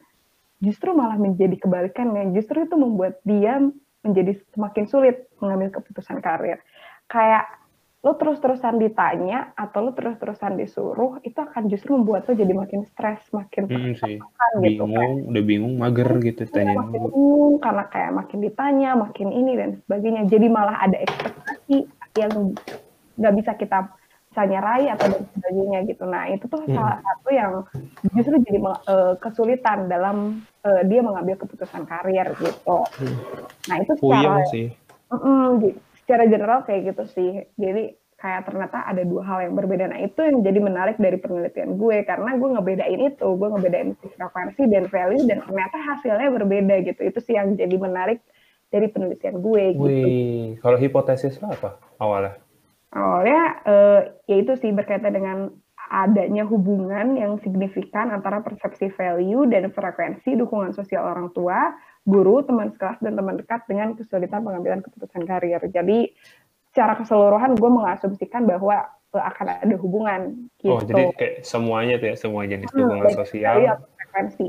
justru malah menjadi kebalikannya. Justru itu membuat dia menjadi semakin sulit mengambil keputusan karir. Kayak lo terus-terusan ditanya atau lo terus-terusan disuruh, itu akan justru membuat lo jadi makin stres, makin Mm, sih gitu. Kayak, bingung udah bingung mager gitu ditanyain makin bingung karena kayak makin ditanya, makin ini dan sebagainya. Jadi malah ada ekspektasi yang nggak bisa kita misalnya raih atau dan sebagainya gitu. Nah itu tuh hmm. salah satu yang justru jadi uh, kesulitan dalam uh, dia mengambil keputusan karir gitu. Hmm. Nah itu secara sih. Uh -uh, secara general kayak gitu sih. Jadi kayak ternyata ada dua hal yang berbeda. Nah itu yang jadi menarik dari penelitian gue karena gue ngebedain itu, gue ngebedain frekuensi dan value dan ternyata hasilnya berbeda gitu. Itu sih yang jadi menarik dari penelitian gue. Gitu. Wih, kalau hipotesis lo apa awalnya? Awalnya uh, ya itu sih berkaitan dengan adanya hubungan yang signifikan antara persepsi value dan frekuensi dukungan sosial orang tua, guru, teman sekelas, dan teman dekat dengan kesulitan pengambilan keputusan karir. Jadi secara keseluruhan gue mengasumsikan bahwa uh, akan ada hubungan gitu. Oh, jadi kayak semuanya tuh ya, semua jenis hmm, dukungan sosial frekuensi.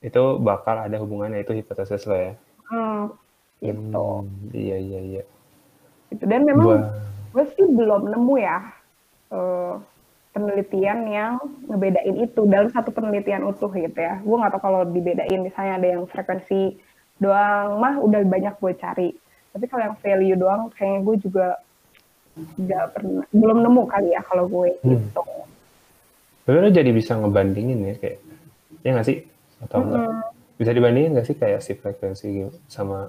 Itu bakal ada hubungannya itu hipotesis lo ya. Hmm, gitu. Hmm, iya iya iya. Itu dan memang gua... gue sih belum nemu ya uh, penelitian yang ngebedain itu dalam satu penelitian utuh gitu ya. Gue nggak tahu kalau dibedain misalnya ada yang frekuensi doang. Mah udah banyak gue cari. Tapi kalau yang value doang kayaknya gue juga nggak pernah belum nemu kali ya kalau gue hmm. gitu Sebenarnya jadi bisa ngebandingin ya kayak ya nggak sih? Atau mm -hmm. enggak bisa dibandingin nggak sih kayak si frekuensi sama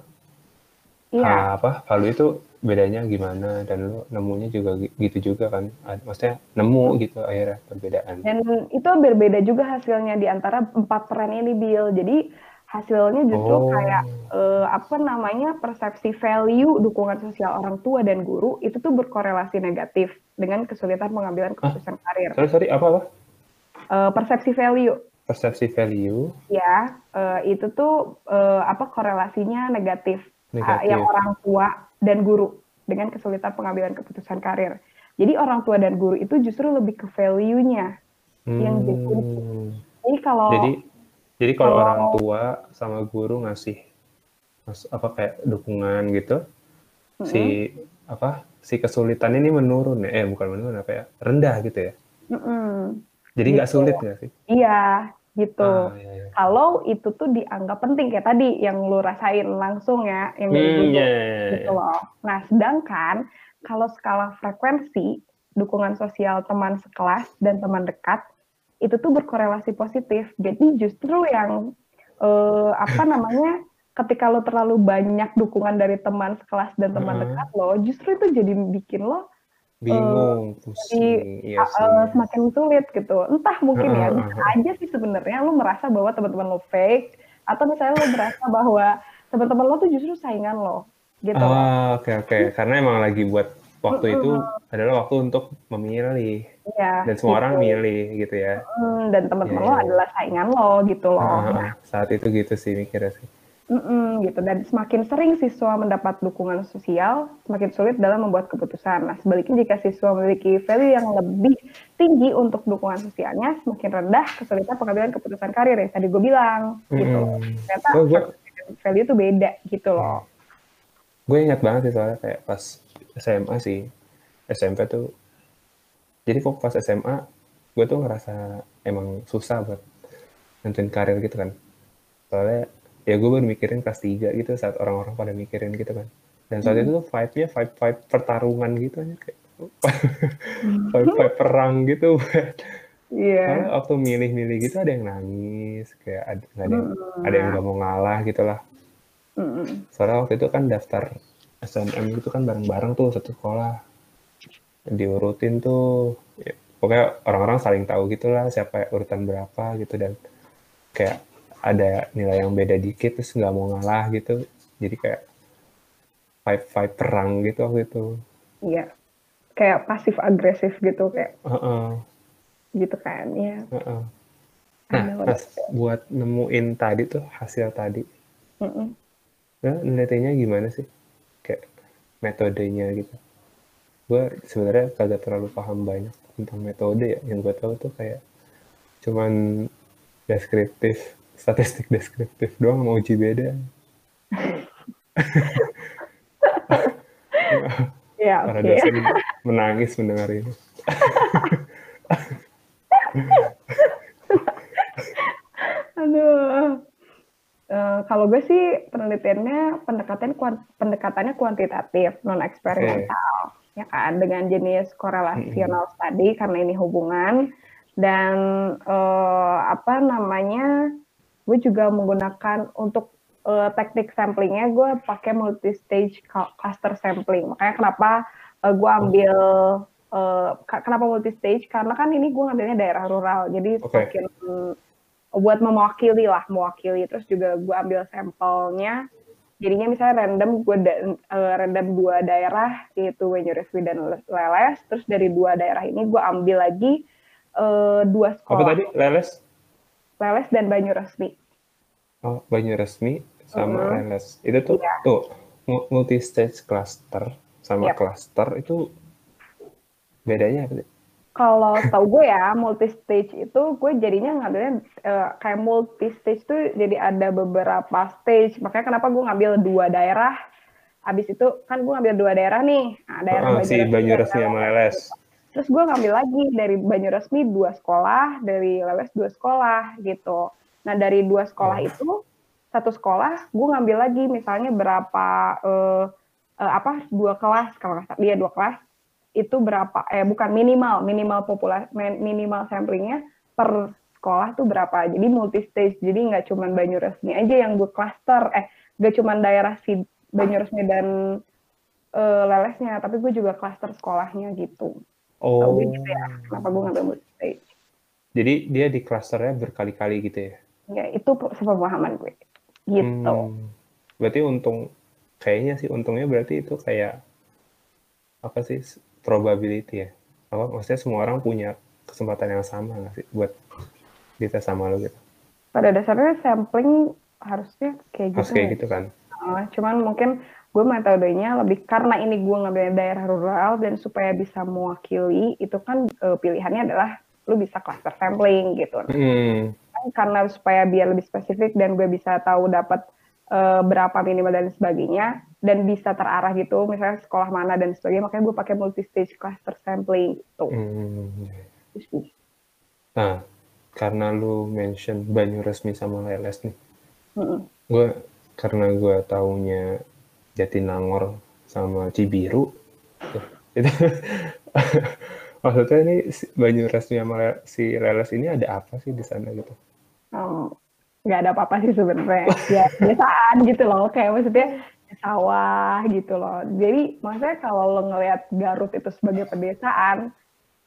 yeah. apa? Value itu bedanya gimana? Dan lo nemunya juga gitu juga kan? Maksudnya nemu gitu akhirnya perbedaan. Dan itu berbeda juga hasilnya di antara empat tren ini Bill jadi hasilnya justru oh. kayak uh, apa namanya persepsi value dukungan sosial orang tua dan guru itu tuh berkorelasi negatif dengan kesulitan pengambilan keputusan ah, karir. Sorry sorry apa apa? Uh, persepsi value. Persepsi value. Ya uh, itu tuh uh, apa korelasinya negatif, negatif. Uh, yang orang tua dan guru dengan kesulitan pengambilan keputusan karir. Jadi orang tua dan guru itu justru lebih ke value-nya hmm. yang Jadi kalau jadi jadi kalau oh. orang tua sama guru ngasih mas, apa kayak dukungan gitu, mm-hmm. si apa si kesulitan ini menurun ya? Eh bukan menurun apa ya? Rendah gitu ya? Mm-hmm. Jadi nggak gitu. sulit nggak sih? Iya gitu. Ah, iya, iya. Kalau itu tuh dianggap penting kayak tadi yang lu rasain langsung ya, yang dari hmm, yeah, yeah, gitu loh. Nah sedangkan kalau skala frekuensi dukungan sosial teman sekelas dan teman dekat itu tuh berkorelasi positif. Jadi justru yang uh, apa namanya ketika lo terlalu banyak dukungan dari teman sekelas dan teman hmm. dekat lo, justru itu jadi bikin lo bingung, uh, pusing, iya uh, semakin sulit gitu. Entah mungkin ya bisa aja sih sebenarnya lo merasa bahwa teman-teman lo fake atau misalnya lo merasa bahwa teman-teman lo tuh justru saingan lo gitu. Ah, oke okay, oke. Okay. Karena emang lagi buat waktu itu adalah waktu untuk memilih. Iya. Dan semua gitu. orang milih gitu ya. Mm, dan teman-teman yeah. lo adalah saingan lo gitu loh. Ah, nah, saat itu gitu sih mikirnya sih. Mm-mm, gitu dan semakin sering siswa mendapat dukungan sosial, semakin sulit dalam membuat keputusan. Nah, sebaliknya jika siswa memiliki value yang lebih tinggi untuk dukungan sosialnya, semakin rendah kesulitan pengambilan keputusan karir ya tadi gue bilang gitu. Mm. Ternyata oh, gue, value itu beda gitu loh. Gue ingat banget sih soalnya kayak pas SMA sih, SMP tuh. Jadi kok pas SMA, gue tuh ngerasa emang susah buat nentuin karir gitu kan. Soalnya ya gue baru mikirin kelas 3 gitu saat orang-orang pada mikirin gitu kan dan saat hmm. itu tuh vibe-nya vibe vibe pertarungan gitu aja kayak *laughs* vibe vibe perang gitu Iya. Yeah. waktu milih-milih gitu ada yang nangis, kayak ada, ada yang mm. ada yang nggak mau ngalah gitulah. Mm. Soalnya waktu itu kan daftar SNM gitu kan bareng-bareng tuh satu sekolah. Diurutin tuh, ya, pokoknya orang-orang saling tahu gitulah siapa urutan berapa gitu dan kayak ada nilai yang beda dikit terus nggak mau ngalah gitu. Jadi kayak fight fight perang gitu waktu itu. Iya. Kayak pasif agresif gitu kayak uh -uh. gitu kan ya uh -uh. nah pas buat nemuin tadi tuh hasil tadi. Uh -uh. nah, nilainya gimana sih? Kayak metodenya gitu gue sebenarnya kagak terlalu paham banyak tentang metode ya yang gue tahu tuh kayak cuman deskriptif statistik deskriptif doang mau uji beda. *laughs* ya, Para okay. dosen menangis mendengar ini. Aduh. Uh, kalau gue sih penelitiannya pendekatan kuant pendekatannya kuantitatif non eksperimental. Ya kan dengan jenis korelasional mm -hmm. study karena ini hubungan dan uh, apa namanya gue juga menggunakan untuk uh, teknik samplingnya gue pakai multi stage cluster sampling makanya kenapa uh, gue ambil uh, kenapa multi stage karena kan ini gue ngambilnya daerah rural jadi okay. semakin um, buat mewakili lah mewakili terus juga gue ambil sampelnya jadinya misalnya random gue da uh, random dua daerah yaitu Wenyuresmi dan Leles. Terus dari dua daerah ini gue ambil lagi uh, dua sekolah. apa tadi? Leles? Leles dan Banyuresmi oh Banyuresmi sama uh-huh. Leles. Itu tuh yeah. tuh multi stage cluster sama yep. cluster itu bedanya apa sih kalau tau gue ya multi stage itu gue jadinya ngambilnya uh, kayak multi stage tuh jadi ada beberapa stage. Makanya kenapa gue ngambil dua daerah. Abis itu kan gue ngambil dua daerah nih. Nah, daerah oh, si Banyuresmi sama Leles. Terus gue ngambil lagi dari Banyuresmi dua sekolah dari Leles dua sekolah gitu. Nah dari dua sekolah oh. itu satu sekolah gue ngambil lagi misalnya berapa uh, uh, apa dua kelas kalau nggak salah. Dia dua kelas itu berapa eh bukan minimal minimal populasi minimal samplingnya per sekolah tuh berapa jadi multi stage jadi nggak cuma Banyuresmi aja yang gue cluster eh gak cuma daerah si Banyuresmi dan uh, Lelesnya tapi gue juga cluster sekolahnya gitu. Oh Tau gitu ya kenapa gue ngambil multi stage jadi dia di clusternya berkali-kali gitu ya? Ya itu sepemahaman gue. Gitu. Hmm, berarti untung kayaknya sih untungnya berarti itu kayak apa sih probability ya. Apa maksudnya semua orang punya kesempatan yang sama nggak sih buat kita sama lo gitu? Pada dasarnya sampling harusnya kayak gitu harus kayak gitu kan? Uh, cuman mungkin gue metodenya lebih karena ini gue ngambil daerah rural dan supaya bisa mewakili itu kan uh, pilihannya adalah lu bisa cluster sampling gitu. Hmm. kan karena supaya biar lebih spesifik dan gue bisa tahu dapat uh, berapa minimal dan sebagainya dan bisa terarah gitu misalnya sekolah mana dan sebagainya makanya gue pakai multi stage cluster sampling gitu. Hmm. Nah karena lu mention Banyu Resmi sama Leles nih, hmm. gue karena gue taunya Jatinangor sama Cibiru itu *laughs* maksudnya ini Banyu Resmi sama si Leles ini ada apa sih di sana gitu? Oh, nggak ada apa-apa sih sebenarnya. Ya *laughs* biasaan gitu loh kayak maksudnya sawah gitu loh. Jadi maksudnya kalau lo ngelihat Garut itu sebagai pedesaan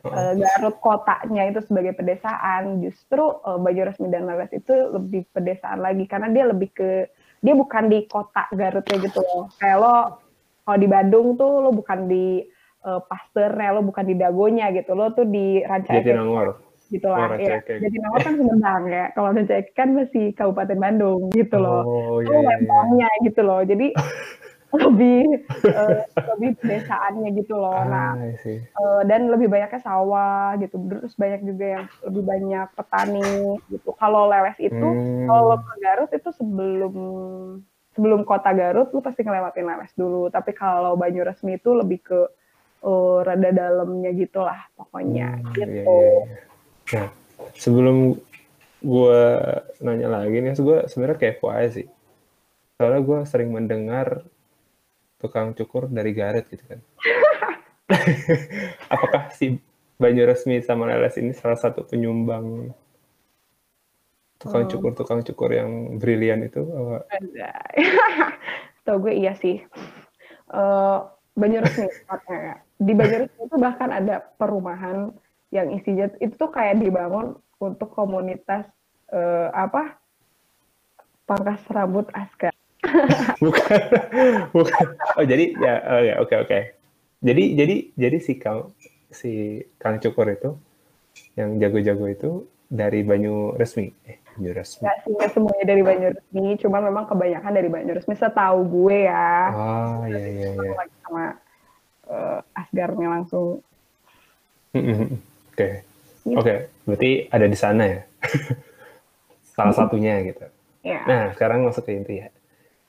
uh, Garut kotanya itu sebagai pedesaan justru uh, Resmi dan Leles itu lebih pedesaan lagi. Karena dia lebih ke dia bukan di kota Garutnya gitu loh. Kayak lo kalau di Bandung tuh lo bukan di uh, Pasternya lo bukan di Dagonya gitu. Lo tuh di Rancayakek gitu lah. Oh, ya. Jadi nama kan Sumedang ya. Kalau Rancayakek kan masih Kabupaten Bandung gitu loh. Oh, iya, iya, iya. gitu loh. Jadi *laughs* lebih uh, lebih pedesaannya gitu loh. Ah, nah, uh, dan lebih banyaknya sawah gitu. Terus banyak juga yang lebih banyak petani gitu. Kalau Leles itu hmm. kalau ke Garut itu sebelum sebelum kota Garut lu pasti ngelewatin Leles dulu. Tapi kalau Banyuresmi itu lebih ke uh, rada dalamnya gitulah pokoknya hmm, gitu. Iya, iya. Nah, sebelum gue nanya lagi nih, gue sebenarnya kepo aja sih. Soalnya gue sering mendengar tukang cukur dari Garut gitu kan. *laughs* Apakah si Banyu Resmi sama Leles ini salah satu penyumbang tukang oh. cukur tukang cukur yang brilian itu? *laughs* Tahu gue iya sih. Uh, Banyu Resmi *laughs* di Banyu Resmi itu bahkan ada perumahan yang isinya itu tuh kayak dibangun untuk komunitas uh, apa pangkas rambut askar. *laughs* bukan, bukan. Oh jadi ya, oh, ya oke okay, oke. Okay. Jadi jadi jadi si kang si kang cukur itu yang jago-jago itu dari Banyu Resmi. Eh, Banyu Resmi. Gak sih, semuanya dari Banyu Resmi, cuma memang kebanyakan dari Banyu Resmi. Setahu gue ya. Ah, iya iya iya. Sama uh, Asgarnya langsung. Oke, okay. Iya. oke. Okay. Berarti ada di sana ya. *laughs* Salah satunya gitu. Yeah. Nah, sekarang masuk ke inti ya.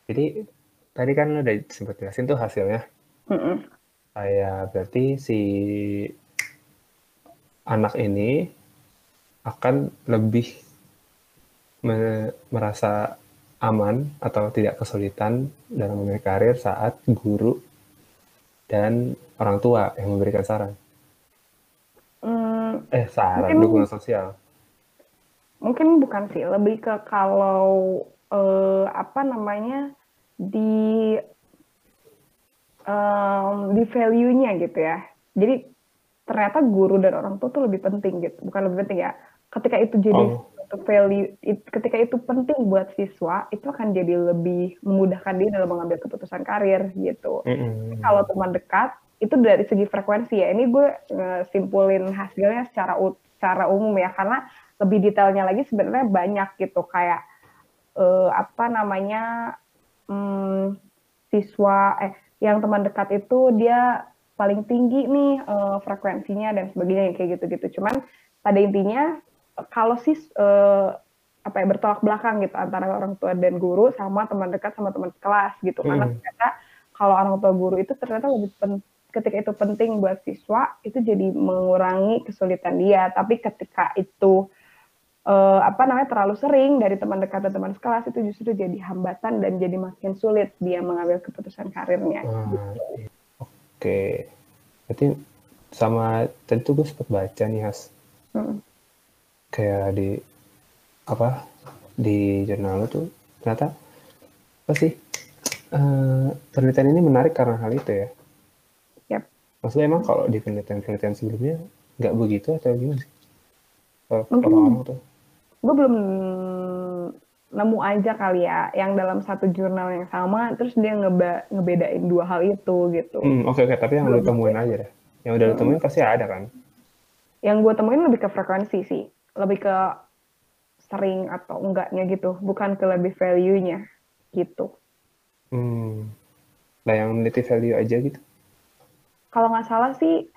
Jadi tadi kan lo udah sempat jelasin tuh hasilnya. Mm -mm. Kayak berarti si anak ini akan lebih me merasa aman atau tidak kesulitan dalam memilih karir saat guru dan orang tua yang memberikan saran? Hmm, Eh, saran, Mungkin- dukungan sosial. mungkin bukan sih, lebih ke kalau eh, apa namanya di em, di value-nya gitu ya. Jadi ternyata guru dan orang tua tuh lebih penting gitu, bukan lebih penting ya. Ketika itu jadi Oh. suatu value, it- ketika itu penting buat siswa, itu akan jadi lebih memudahkan dia dalam mengambil keputusan karir gitu. Mm-mm. Kalau teman dekat itu dari segi frekuensi ya. Ini gue eh, simpulin hasilnya secara secara umum ya, karena lebih detailnya lagi sebenarnya banyak gitu kayak eh, apa namanya hmm, siswa eh yang teman dekat itu dia paling tinggi nih eh, frekuensinya dan sebagainya yang kayak gitu-gitu. Cuman pada intinya kalau sis eh, apa ya bertolak belakang gitu antara orang tua dan guru sama teman dekat sama teman kelas gitu. Karena Hmm. ternyata kalau orang tua guru itu ternyata lebih pen- ketika itu penting buat siswa itu jadi mengurangi kesulitan dia. Tapi ketika itu eh, apa namanya terlalu sering dari teman dekat dan teman sekelas itu justru jadi hambatan dan jadi makin sulit dia mengambil keputusan karirnya. Iya. Oke. Berarti sama tadi tuh gue sempat baca nih Has. Hmm. Kayak di apa di jurnal tuh ternyata apa sih eh, penelitian ini menarik karena hal itu ya. Maksudnya emang kalau di penelitian-penelitian sebelumnya nggak begitu atau gimana sih? Mungkin- orang-orang tuh. Gue belum nemu aja kali ya yang dalam satu jurnal yang sama terus dia ngeba ngebedain dua hal itu gitu. Hmm, oke oke, tapi yang lu temuin aja deh. Yang udah lu temuin pasti ada kan? Yang gue temuin lebih ke frekuensi sih, lebih ke sering atau enggaknya gitu, bukan ke lebih value-nya gitu. Hmm. Nah yang meneliti value aja gitu. Kalau nggak salah sih,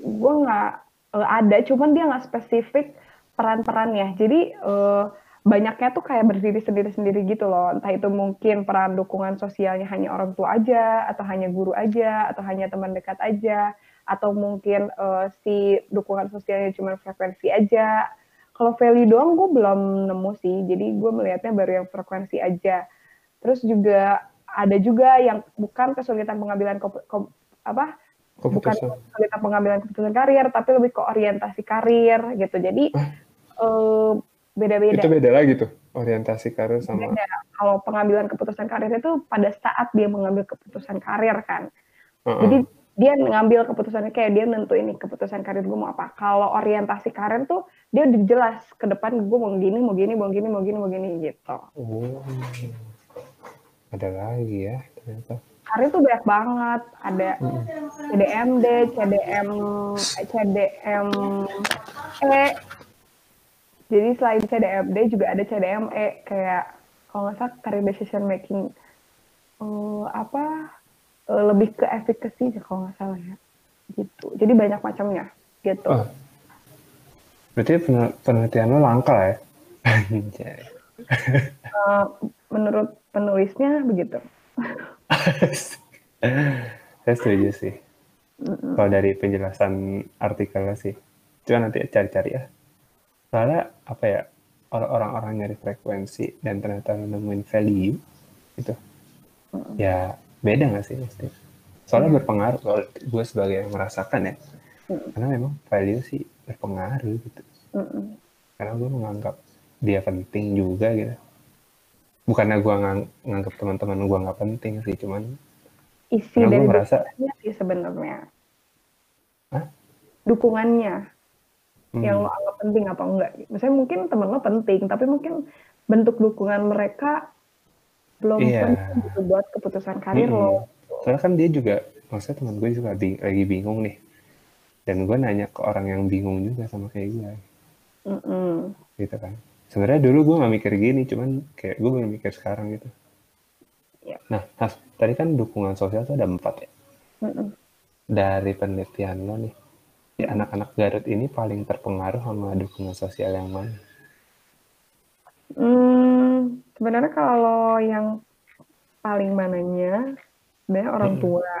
gue nggak eh, ada, cuman dia nggak spesifik peran-perannya. Jadi eh, banyaknya tuh kayak berdiri sendiri-sendiri gitu loh. Entah itu mungkin peran dukungan sosialnya hanya orang tua aja, atau hanya guru aja, atau hanya teman dekat aja, atau mungkin eh, si dukungan sosialnya cuma frekuensi aja. Kalau value doang gue belum nemu sih, jadi gue melihatnya baru yang frekuensi aja. Terus juga ada juga yang bukan kesulitan pengambilan apa bukan Keputusan. kesulitan pengambilan keputusan karir, tapi lebih ke orientasi karir gitu. Jadi eh, beda-beda. Itu beda lagi tuh orientasi karir sama. Beda. Kalau pengambilan keputusan karir itu pada saat dia mengambil keputusan karir kan. Heeh. Jadi dia ngambil keputusannya kayak dia nentuin nih keputusan karir gue mau apa. Kalau orientasi karir tuh dia udah jelas ke depan gue mau gini, mau gini, mau gini, mau gini, mau gini gitu. Oh. Ada lagi ya ternyata. Karir tuh banyak banget. Ada CDMD, CDM, CDM E. Jadi selain CDMD juga ada CDME kayak kalau nggak salah career decision making eh, apa eh, lebih ke sih kalau nggak salah ya gitu. Jadi banyak macamnya gitu. Oh. Berarti penel- penelitian lo langka ya? *laughs* Eh, menurut penulisnya begitu. *laughs* *laughs* Saya setuju sih. Kalau dari penjelasan artikelnya sih. Coba nanti cari-cari ya. Soalnya apa ya, orang-orang nyari frekuensi dan ternyata nemuin value, gitu. Ya beda nggak sih mesti? Soalnya berpengaruh kalau gue sebagai yang merasakan ya. Karena memang value sih berpengaruh gitu. Karena gue menganggap dia penting juga gitu. Bukannya gue ngang- nganggap teman-teman gue nggak penting sih, cuman Isi dari gua merasa- dukungannya sih sebenarnya. Dukungannya. hmm, yang lo anggap penting apa enggak. Misalnya mungkin temen lo penting, tapi mungkin bentuk dukungan mereka belum Iya. penting gitu buat keputusan karir Mm-mm. lo. Soalnya kan dia juga, maksudnya teman gue juga bing- lagi bingung nih. Dan gue nanya ke orang yang bingung juga sama kayak gue, Mm-mm. gitu kan. Sebenarnya dulu gue nggak mikir gini, cuman kayak gue baru mikir sekarang gitu. Iya. Nah, Has, tadi kan dukungan sosial tuh ada empat ya. Mm-mm. Dari penelitian lo nih, anak-anak Garut ini paling terpengaruh sama dukungan sosial yang mana? Hmm, sebenarnya kalau yang paling mananya sebenarnya orang Mm-mm. tua.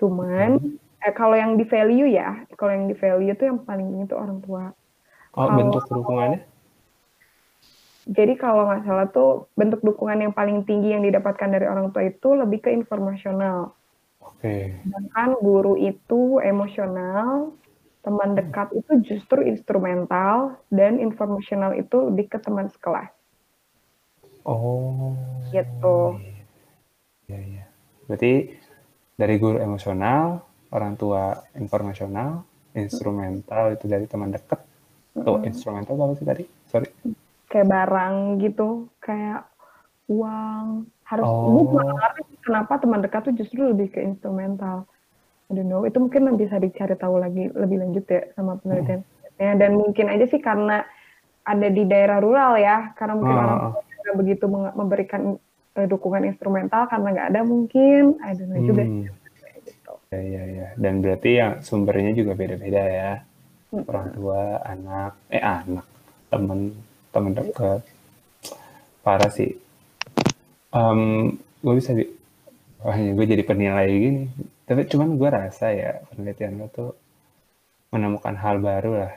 Cuman eh, kalau yang di value ya, kalau yang di value itu yang paling penting itu orang tua. Oh, Kalau- bentuk dukungannya? Jadi kalau nggak salah tuh bentuk dukungan yang paling tinggi yang didapatkan dari orang tua itu lebih ke informasional. Oke. Sedangkan guru itu emosional, teman dekat itu justru instrumental, dan informasional itu lebih ke teman sekelas. Oh. Gitu. Iya, iya. Berarti dari guru emosional, orang tua informasional, instrumental itu dari teman dekat. Tuh, instrumental apa sih tadi? Sorry. Kayak barang gitu, kayak uang. Harus Oh. gue ngerti kenapa teman dekat tuh justru lebih ke instrumental. I don't know. Itu mungkin bisa dicari tahu lagi lebih lanjut ya sama penelitian. Ya, dan mungkin aja sih karena ada di daerah rural ya, karena mungkin Oh, orang tua nggak begitu memberikan eh, dukungan instrumental karena nggak ada mungkin. I don't know juga Hmm. gitu. Ya, ya, ya. Dan berarti yang sumbernya juga beda-beda ya. Orang tua, anak, eh anak, temen, temen dekat. Parah sih. Em, gue bisa di, wah ini gue jadi penilai gini. Tapi cuman gue rasa ya penelitian lo tuh menemukan hal baru lah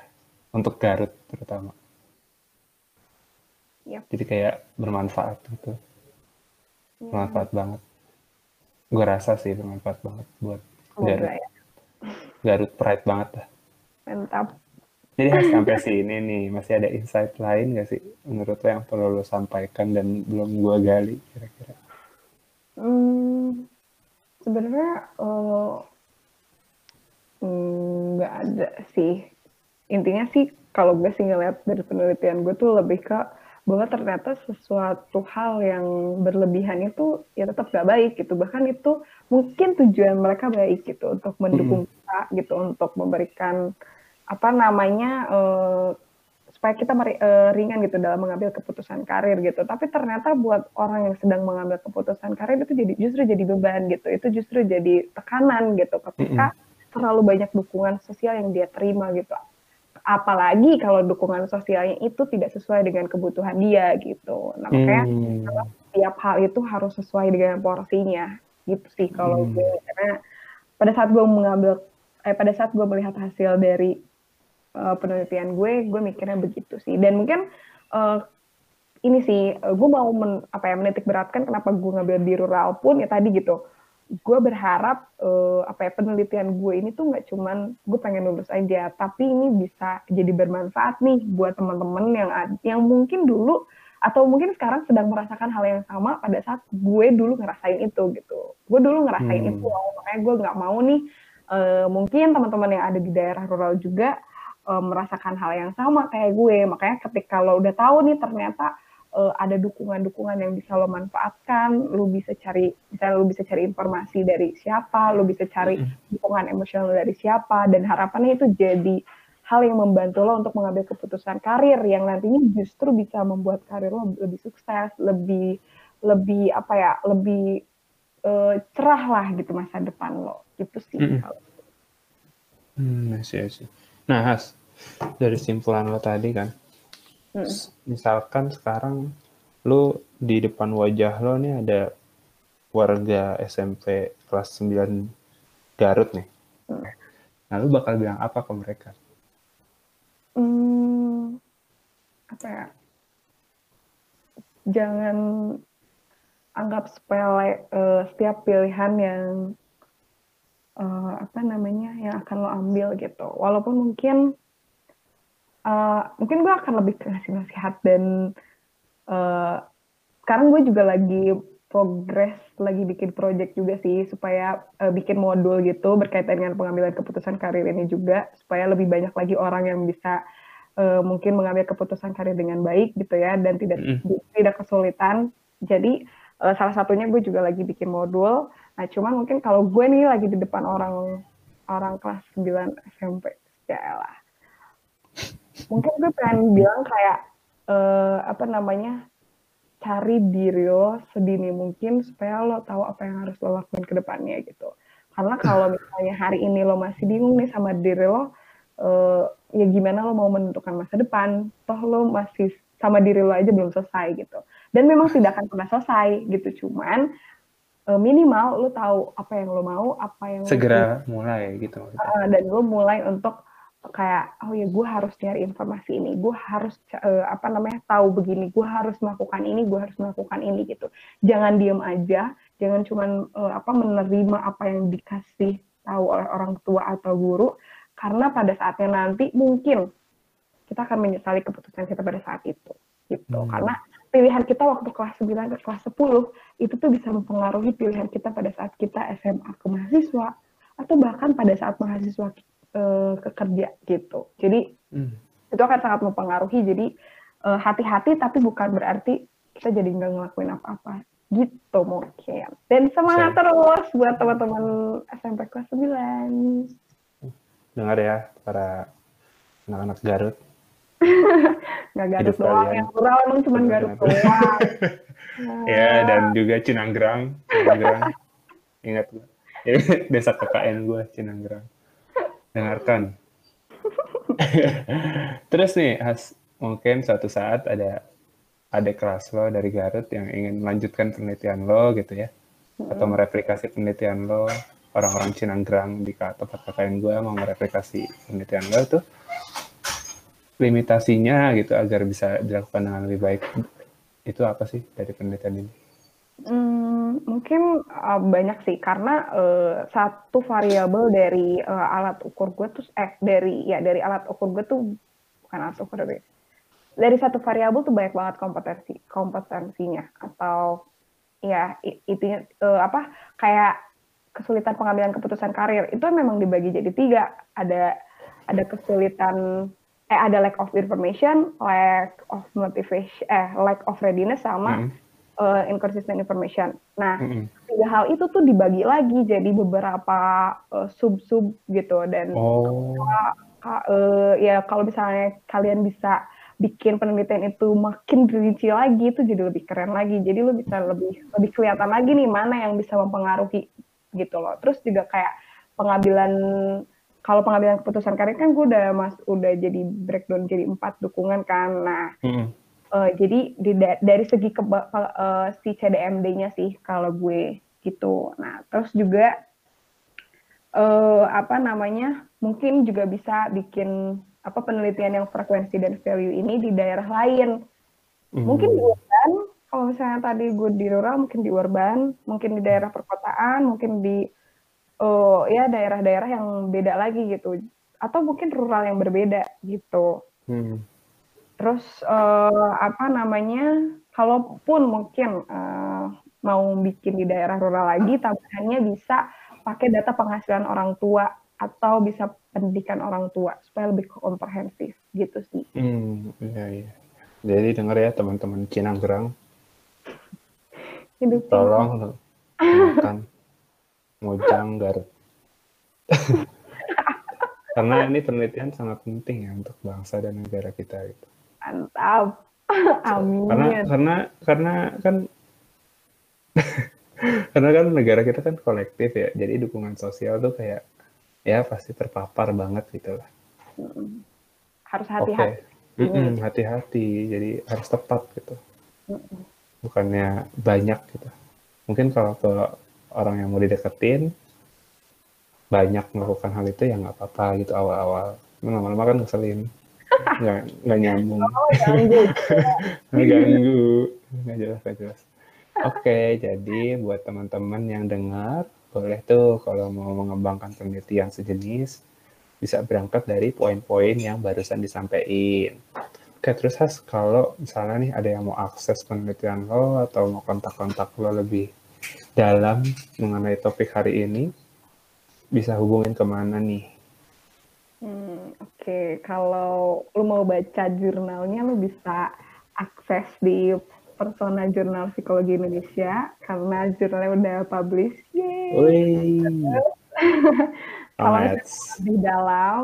untuk Garut terutama. Yap. Jadi kayak bermanfaat gitu, Ya, bermanfaat banget. Gue rasa sih bermanfaat banget buat semoga Garut. ya. Garut pride banget lah. Mantap. Jadi Has, sampai sini nih masih ada insight lain gak sih menurut lo yang perlu lo sampaikan dan belum gua gali kira-kira? Hmm, sebenarnya mm, nggak ada sih. Intinya sih kalau gue sih ngeliat dari penelitian gue tuh lebih ke bahwa ternyata sesuatu hal yang berlebihan itu ya tetap gak baik gitu. Bahkan itu mungkin tujuan mereka baik gitu untuk mendukung kita gitu untuk memberikan apa namanya eh, supaya kita eh, ringan gitu dalam mengambil keputusan karir gitu. Tapi ternyata buat orang yang sedang mengambil keputusan karir itu jadi justru jadi beban gitu. Itu justru jadi tekanan gitu ketika terlalu banyak dukungan sosial yang dia terima gitu. Apalagi kalau dukungan sosialnya itu tidak sesuai dengan kebutuhan dia gitu. Nah, makanya Hmm, tiap hal itu harus sesuai dengan porsinya gitu sih kalau Hmm. gue karena pada saat gue mengambil eh pada saat gue melihat hasil dari eh, penelitian gue gue mikirnya begitu sih. Dan mungkin eh, ini sih eh, gue mau men, apa ya menitik beratkan kenapa gue ngambil di rural pun ya tadi gitu. Gue berharap eh, apa ya penelitian gue ini tuh nggak cuman gue pengen lulus aja tapi ini bisa jadi bermanfaat nih buat teman-teman yang yang mungkin dulu atau mungkin sekarang sedang merasakan hal yang sama pada saat gue dulu ngerasain itu gitu. Gue dulu ngerasain Hmm. itu makanya gue nggak mau nih eh, mungkin teman-teman yang ada di daerah rural juga eh, merasakan hal yang sama kayak gue makanya ketika lo udah tahu nih ternyata eh, ada dukungan-dukungan yang bisa lo manfaatkan, lo bisa cari, misalnya lo bisa cari informasi dari siapa, lo bisa cari dukungan emosional dari siapa, dan harapannya itu jadi hal yang membantu lo untuk mengambil keputusan karir yang nantinya justru bisa membuat karir lo lebih sukses, lebih lebih apa ya, lebih eh, cerah lah gitu masa depan lo, gitu sih. Kalau- hmm, see, I see. Nah, Has, dari simpulan lo tadi kan, Mm. s- misalkan sekarang lo di depan wajah lo nih ada warga SMP kelas 9 Garut nih. Nah, lo bakal bilang apa ke mereka? Hmm, apa ya? Jangan anggap sepele eh, setiap pilihan yang eh, apa namanya yang akan lo ambil gitu. Walaupun mungkin eh, mungkin gue akan lebih ke ngasih nasihat dan eh, sekarang gue juga lagi progres lagi bikin project juga sih supaya eh, bikin modul gitu berkaitan dengan pengambilan keputusan karir ini juga supaya lebih banyak lagi orang yang bisa eh, mungkin mengambil keputusan karir dengan baik gitu ya dan tidak Mm-mm. tidak kesulitan. Jadi eh, salah satunya gue juga lagi bikin modul. Nah, cuman mungkin kalau gue nih lagi di depan orang orang kelas 9 SMP, ya elah. Mungkin gue pengen bilang kayak eh, apa namanya? cari diri lo sedini mungkin supaya lo tahu apa yang harus lo lakuin ke depannya gitu. Karena kalau misalnya hari ini lo masih bingung nih sama diri lo, eh, ya gimana lo mau menentukan masa depan? Toh lo masih sama diri lo aja belum selesai gitu. Dan memang tidak akan pernah selesai gitu. Cuman minimal lo tahu apa yang lo mau, apa yang Segera mulai gitu. Uh, dan lo mulai untuk kayak oh ya gue harus cari informasi ini gue harus uh, apa namanya tahu begini gue harus melakukan ini gue harus melakukan ini gitu jangan diem aja jangan cuma uh, apa menerima apa yang dikasih tahu oleh orang tua atau guru karena pada saatnya nanti mungkin kita akan menyesali keputusan kita pada saat itu gitu hmm. karena pilihan kita waktu kelas 9 ke kelas 10 itu tuh bisa mempengaruhi pilihan kita pada saat kita SMA ke mahasiswa atau bahkan pada saat mahasiswa uh, ke kerja gitu. Jadi hmm. itu akan sangat mempengaruhi. Jadi hati hati-hati tapi bukan berarti kita jadi nggak ngelakuin apa-apa. Gitu mungkin. Dan semangat Saya. terus buat teman-teman SMP kelas 9 dengar ya para anak-anak Garut *laughs* nggak Garut Hidup doang yang rural emang cuma Garut doang. *laughs* Ya dan juga Cinanggerang. Cinanggerang. *laughs* Ingat gue desa KKN gue Cinanggerang. Dengarkan. Terus nih Has mungkin suatu saat ada ada kelas lo dari Garut yang ingin melanjutkan penelitian lo gitu ya. Hmm. atau mereplikasi penelitian lo. Orang-orang Cinanggerang di tempat KKN gue mau mereplikasi penelitian lo tuh limitasinya gitu agar bisa dilakukan dengan lebih baik. Itu apa sih dari penelitian ini? Hmm, mungkin uh, banyak sih. Karena uh, satu variabel dari uh, alat ukur gue tuh eh dari ya dari alat ukur gue tuh bukan alat ukur dari dari satu variabel tuh banyak banget kompetensi kompetensinya. Atau ya itu uh, apa kayak kesulitan pengambilan keputusan karir. Itu memang dibagi jadi tiga. Ada ada kesulitan eh ada lack of information lack of motivation eh lack of readiness sama mm -hmm. uh, inconsistent information nah mm -hmm. tiga hal itu tuh dibagi lagi jadi beberapa uh, sub sub gitu dan oh. uh, ya kalau misalnya kalian bisa bikin penelitian itu makin rinci lagi itu jadi lebih keren lagi jadi lu bisa lebih lebih kelihatan lagi nih mana yang bisa mempengaruhi gitu loh terus juga kayak pengambilan kalau pengambilan keputusan karir kan gue udah mas udah jadi breakdown jadi empat dukungan kan nah hmm. uh, jadi di, dari segi ke, uh, si CDMD-nya sih kalau gue gitu nah terus juga uh, apa namanya mungkin juga bisa bikin apa penelitian yang frekuensi dan value ini di daerah lain. Mm. Mungkin di urban, kalau misalnya tadi gue di rural, mungkin di urban, mungkin di daerah perkotaan, mungkin di uh, ya daerah-daerah yang beda lagi gitu, atau mungkin rural yang berbeda gitu. Mm. Terus uh, apa namanya? Kalaupun mungkin uh, mau bikin di daerah rural lagi, tambahannya bisa pakai data penghasilan orang tua atau bisa pendidikan orang tua supaya lebih komprehensif gitu sih. Hmm, iya iya. Jadi dengar ya teman-teman Cinanggerang. Tolong makan Mojang Garut. *laughs* Karena ini penelitian sangat penting ya untuk bangsa dan negara kita gitu. Mantap. *laughs* Amin. Karena karena karena kan *laughs* karena kan negara kita kan kolektif ya. Jadi dukungan sosial tuh kayak ya pasti terpapar banget gitu lah. Harus hati-hati. Okay. hati-hati, jadi harus tepat gitu. Bukannya banyak gitu. Mungkin kalau ke orang yang mau dideketin, banyak melakukan hal itu ya nggak apa-apa gitu awal-awal. Lama-lama kan ngeselin. *laughs* Nggak, nggak nyambung. Oh, *laughs* ganggu. nggak jelas, nggak jelas. Oke, okay, jadi buat teman-teman yang dengar, boleh tuh kalau mau mengembangkan penelitian sejenis bisa berangkat dari poin-poin yang barusan disampaikan. Oke, terus Has, kalau misalnya nih ada yang mau akses penelitian lo atau mau kontak-kontak lo lebih dalam mengenai topik hari ini, bisa hubungin ke mana nih? Hmm, Oke, okay. kalau lo mau baca jurnalnya, lo bisa akses di persona jurnal psikologi Indonesia karena jurnalnya udah publish. Yeay. *laughs* Kalau di dalam,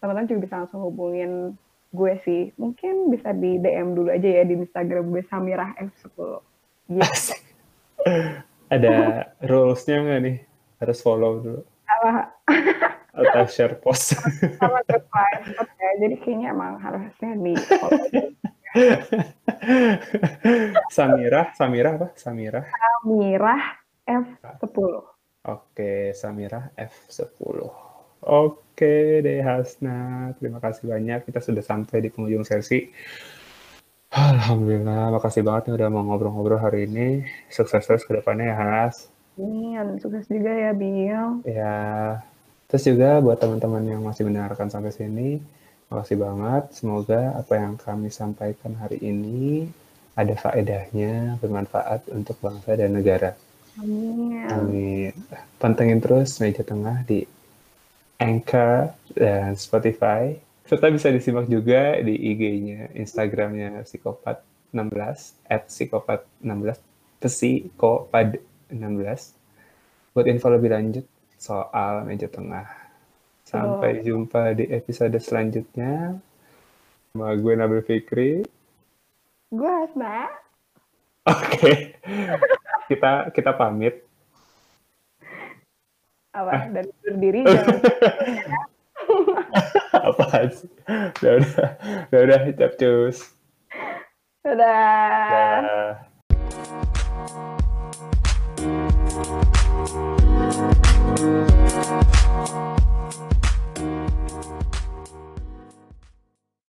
teman-teman juga bisa langsung hubungin gue sih. Mungkin bisa di DM dulu aja ya di Instagram gue Samirah F10. Yes. *laughs* Ada rules-nya nggak nih? Harus follow dulu. Atau share post. Sama Oke, jadi kayaknya emang harusnya di follow. Samirah, Samirah apa? Samirah. Samirah F10. Oke, Samirah F10. Oke deh Hasna, terima kasih banyak. Kita sudah sampai di penghujung sesi. Alhamdulillah, makasih banget nih udah mau ngobrol-ngobrol hari ini. Sukses terus ke depannya ya Has. Amin. Sukses juga ya, Bill. Ya. Terus juga buat teman-teman yang masih mendengarkan sampai sini, makasih banget. Semoga apa yang kami sampaikan hari ini ada faedahnya, bermanfaat untuk bangsa dan negara. Amin. Amin. Pantengin terus meja tengah di Anchor dan Spotify. Serta bisa disimak juga di IG-nya, Instagramnya Psikopat 16, at Psikopat 16, Psikopad 16. Buat info lebih lanjut soal meja tengah. Sampai jumpa di episode selanjutnya. Sama gue Nabil Fikri. Gue Hasna. Oke. kita kita pamit. Apa? Dari berdiri jangan *laughs* apa sih? Ya udah ya udah udah udah capcus. Dadah. Dadah.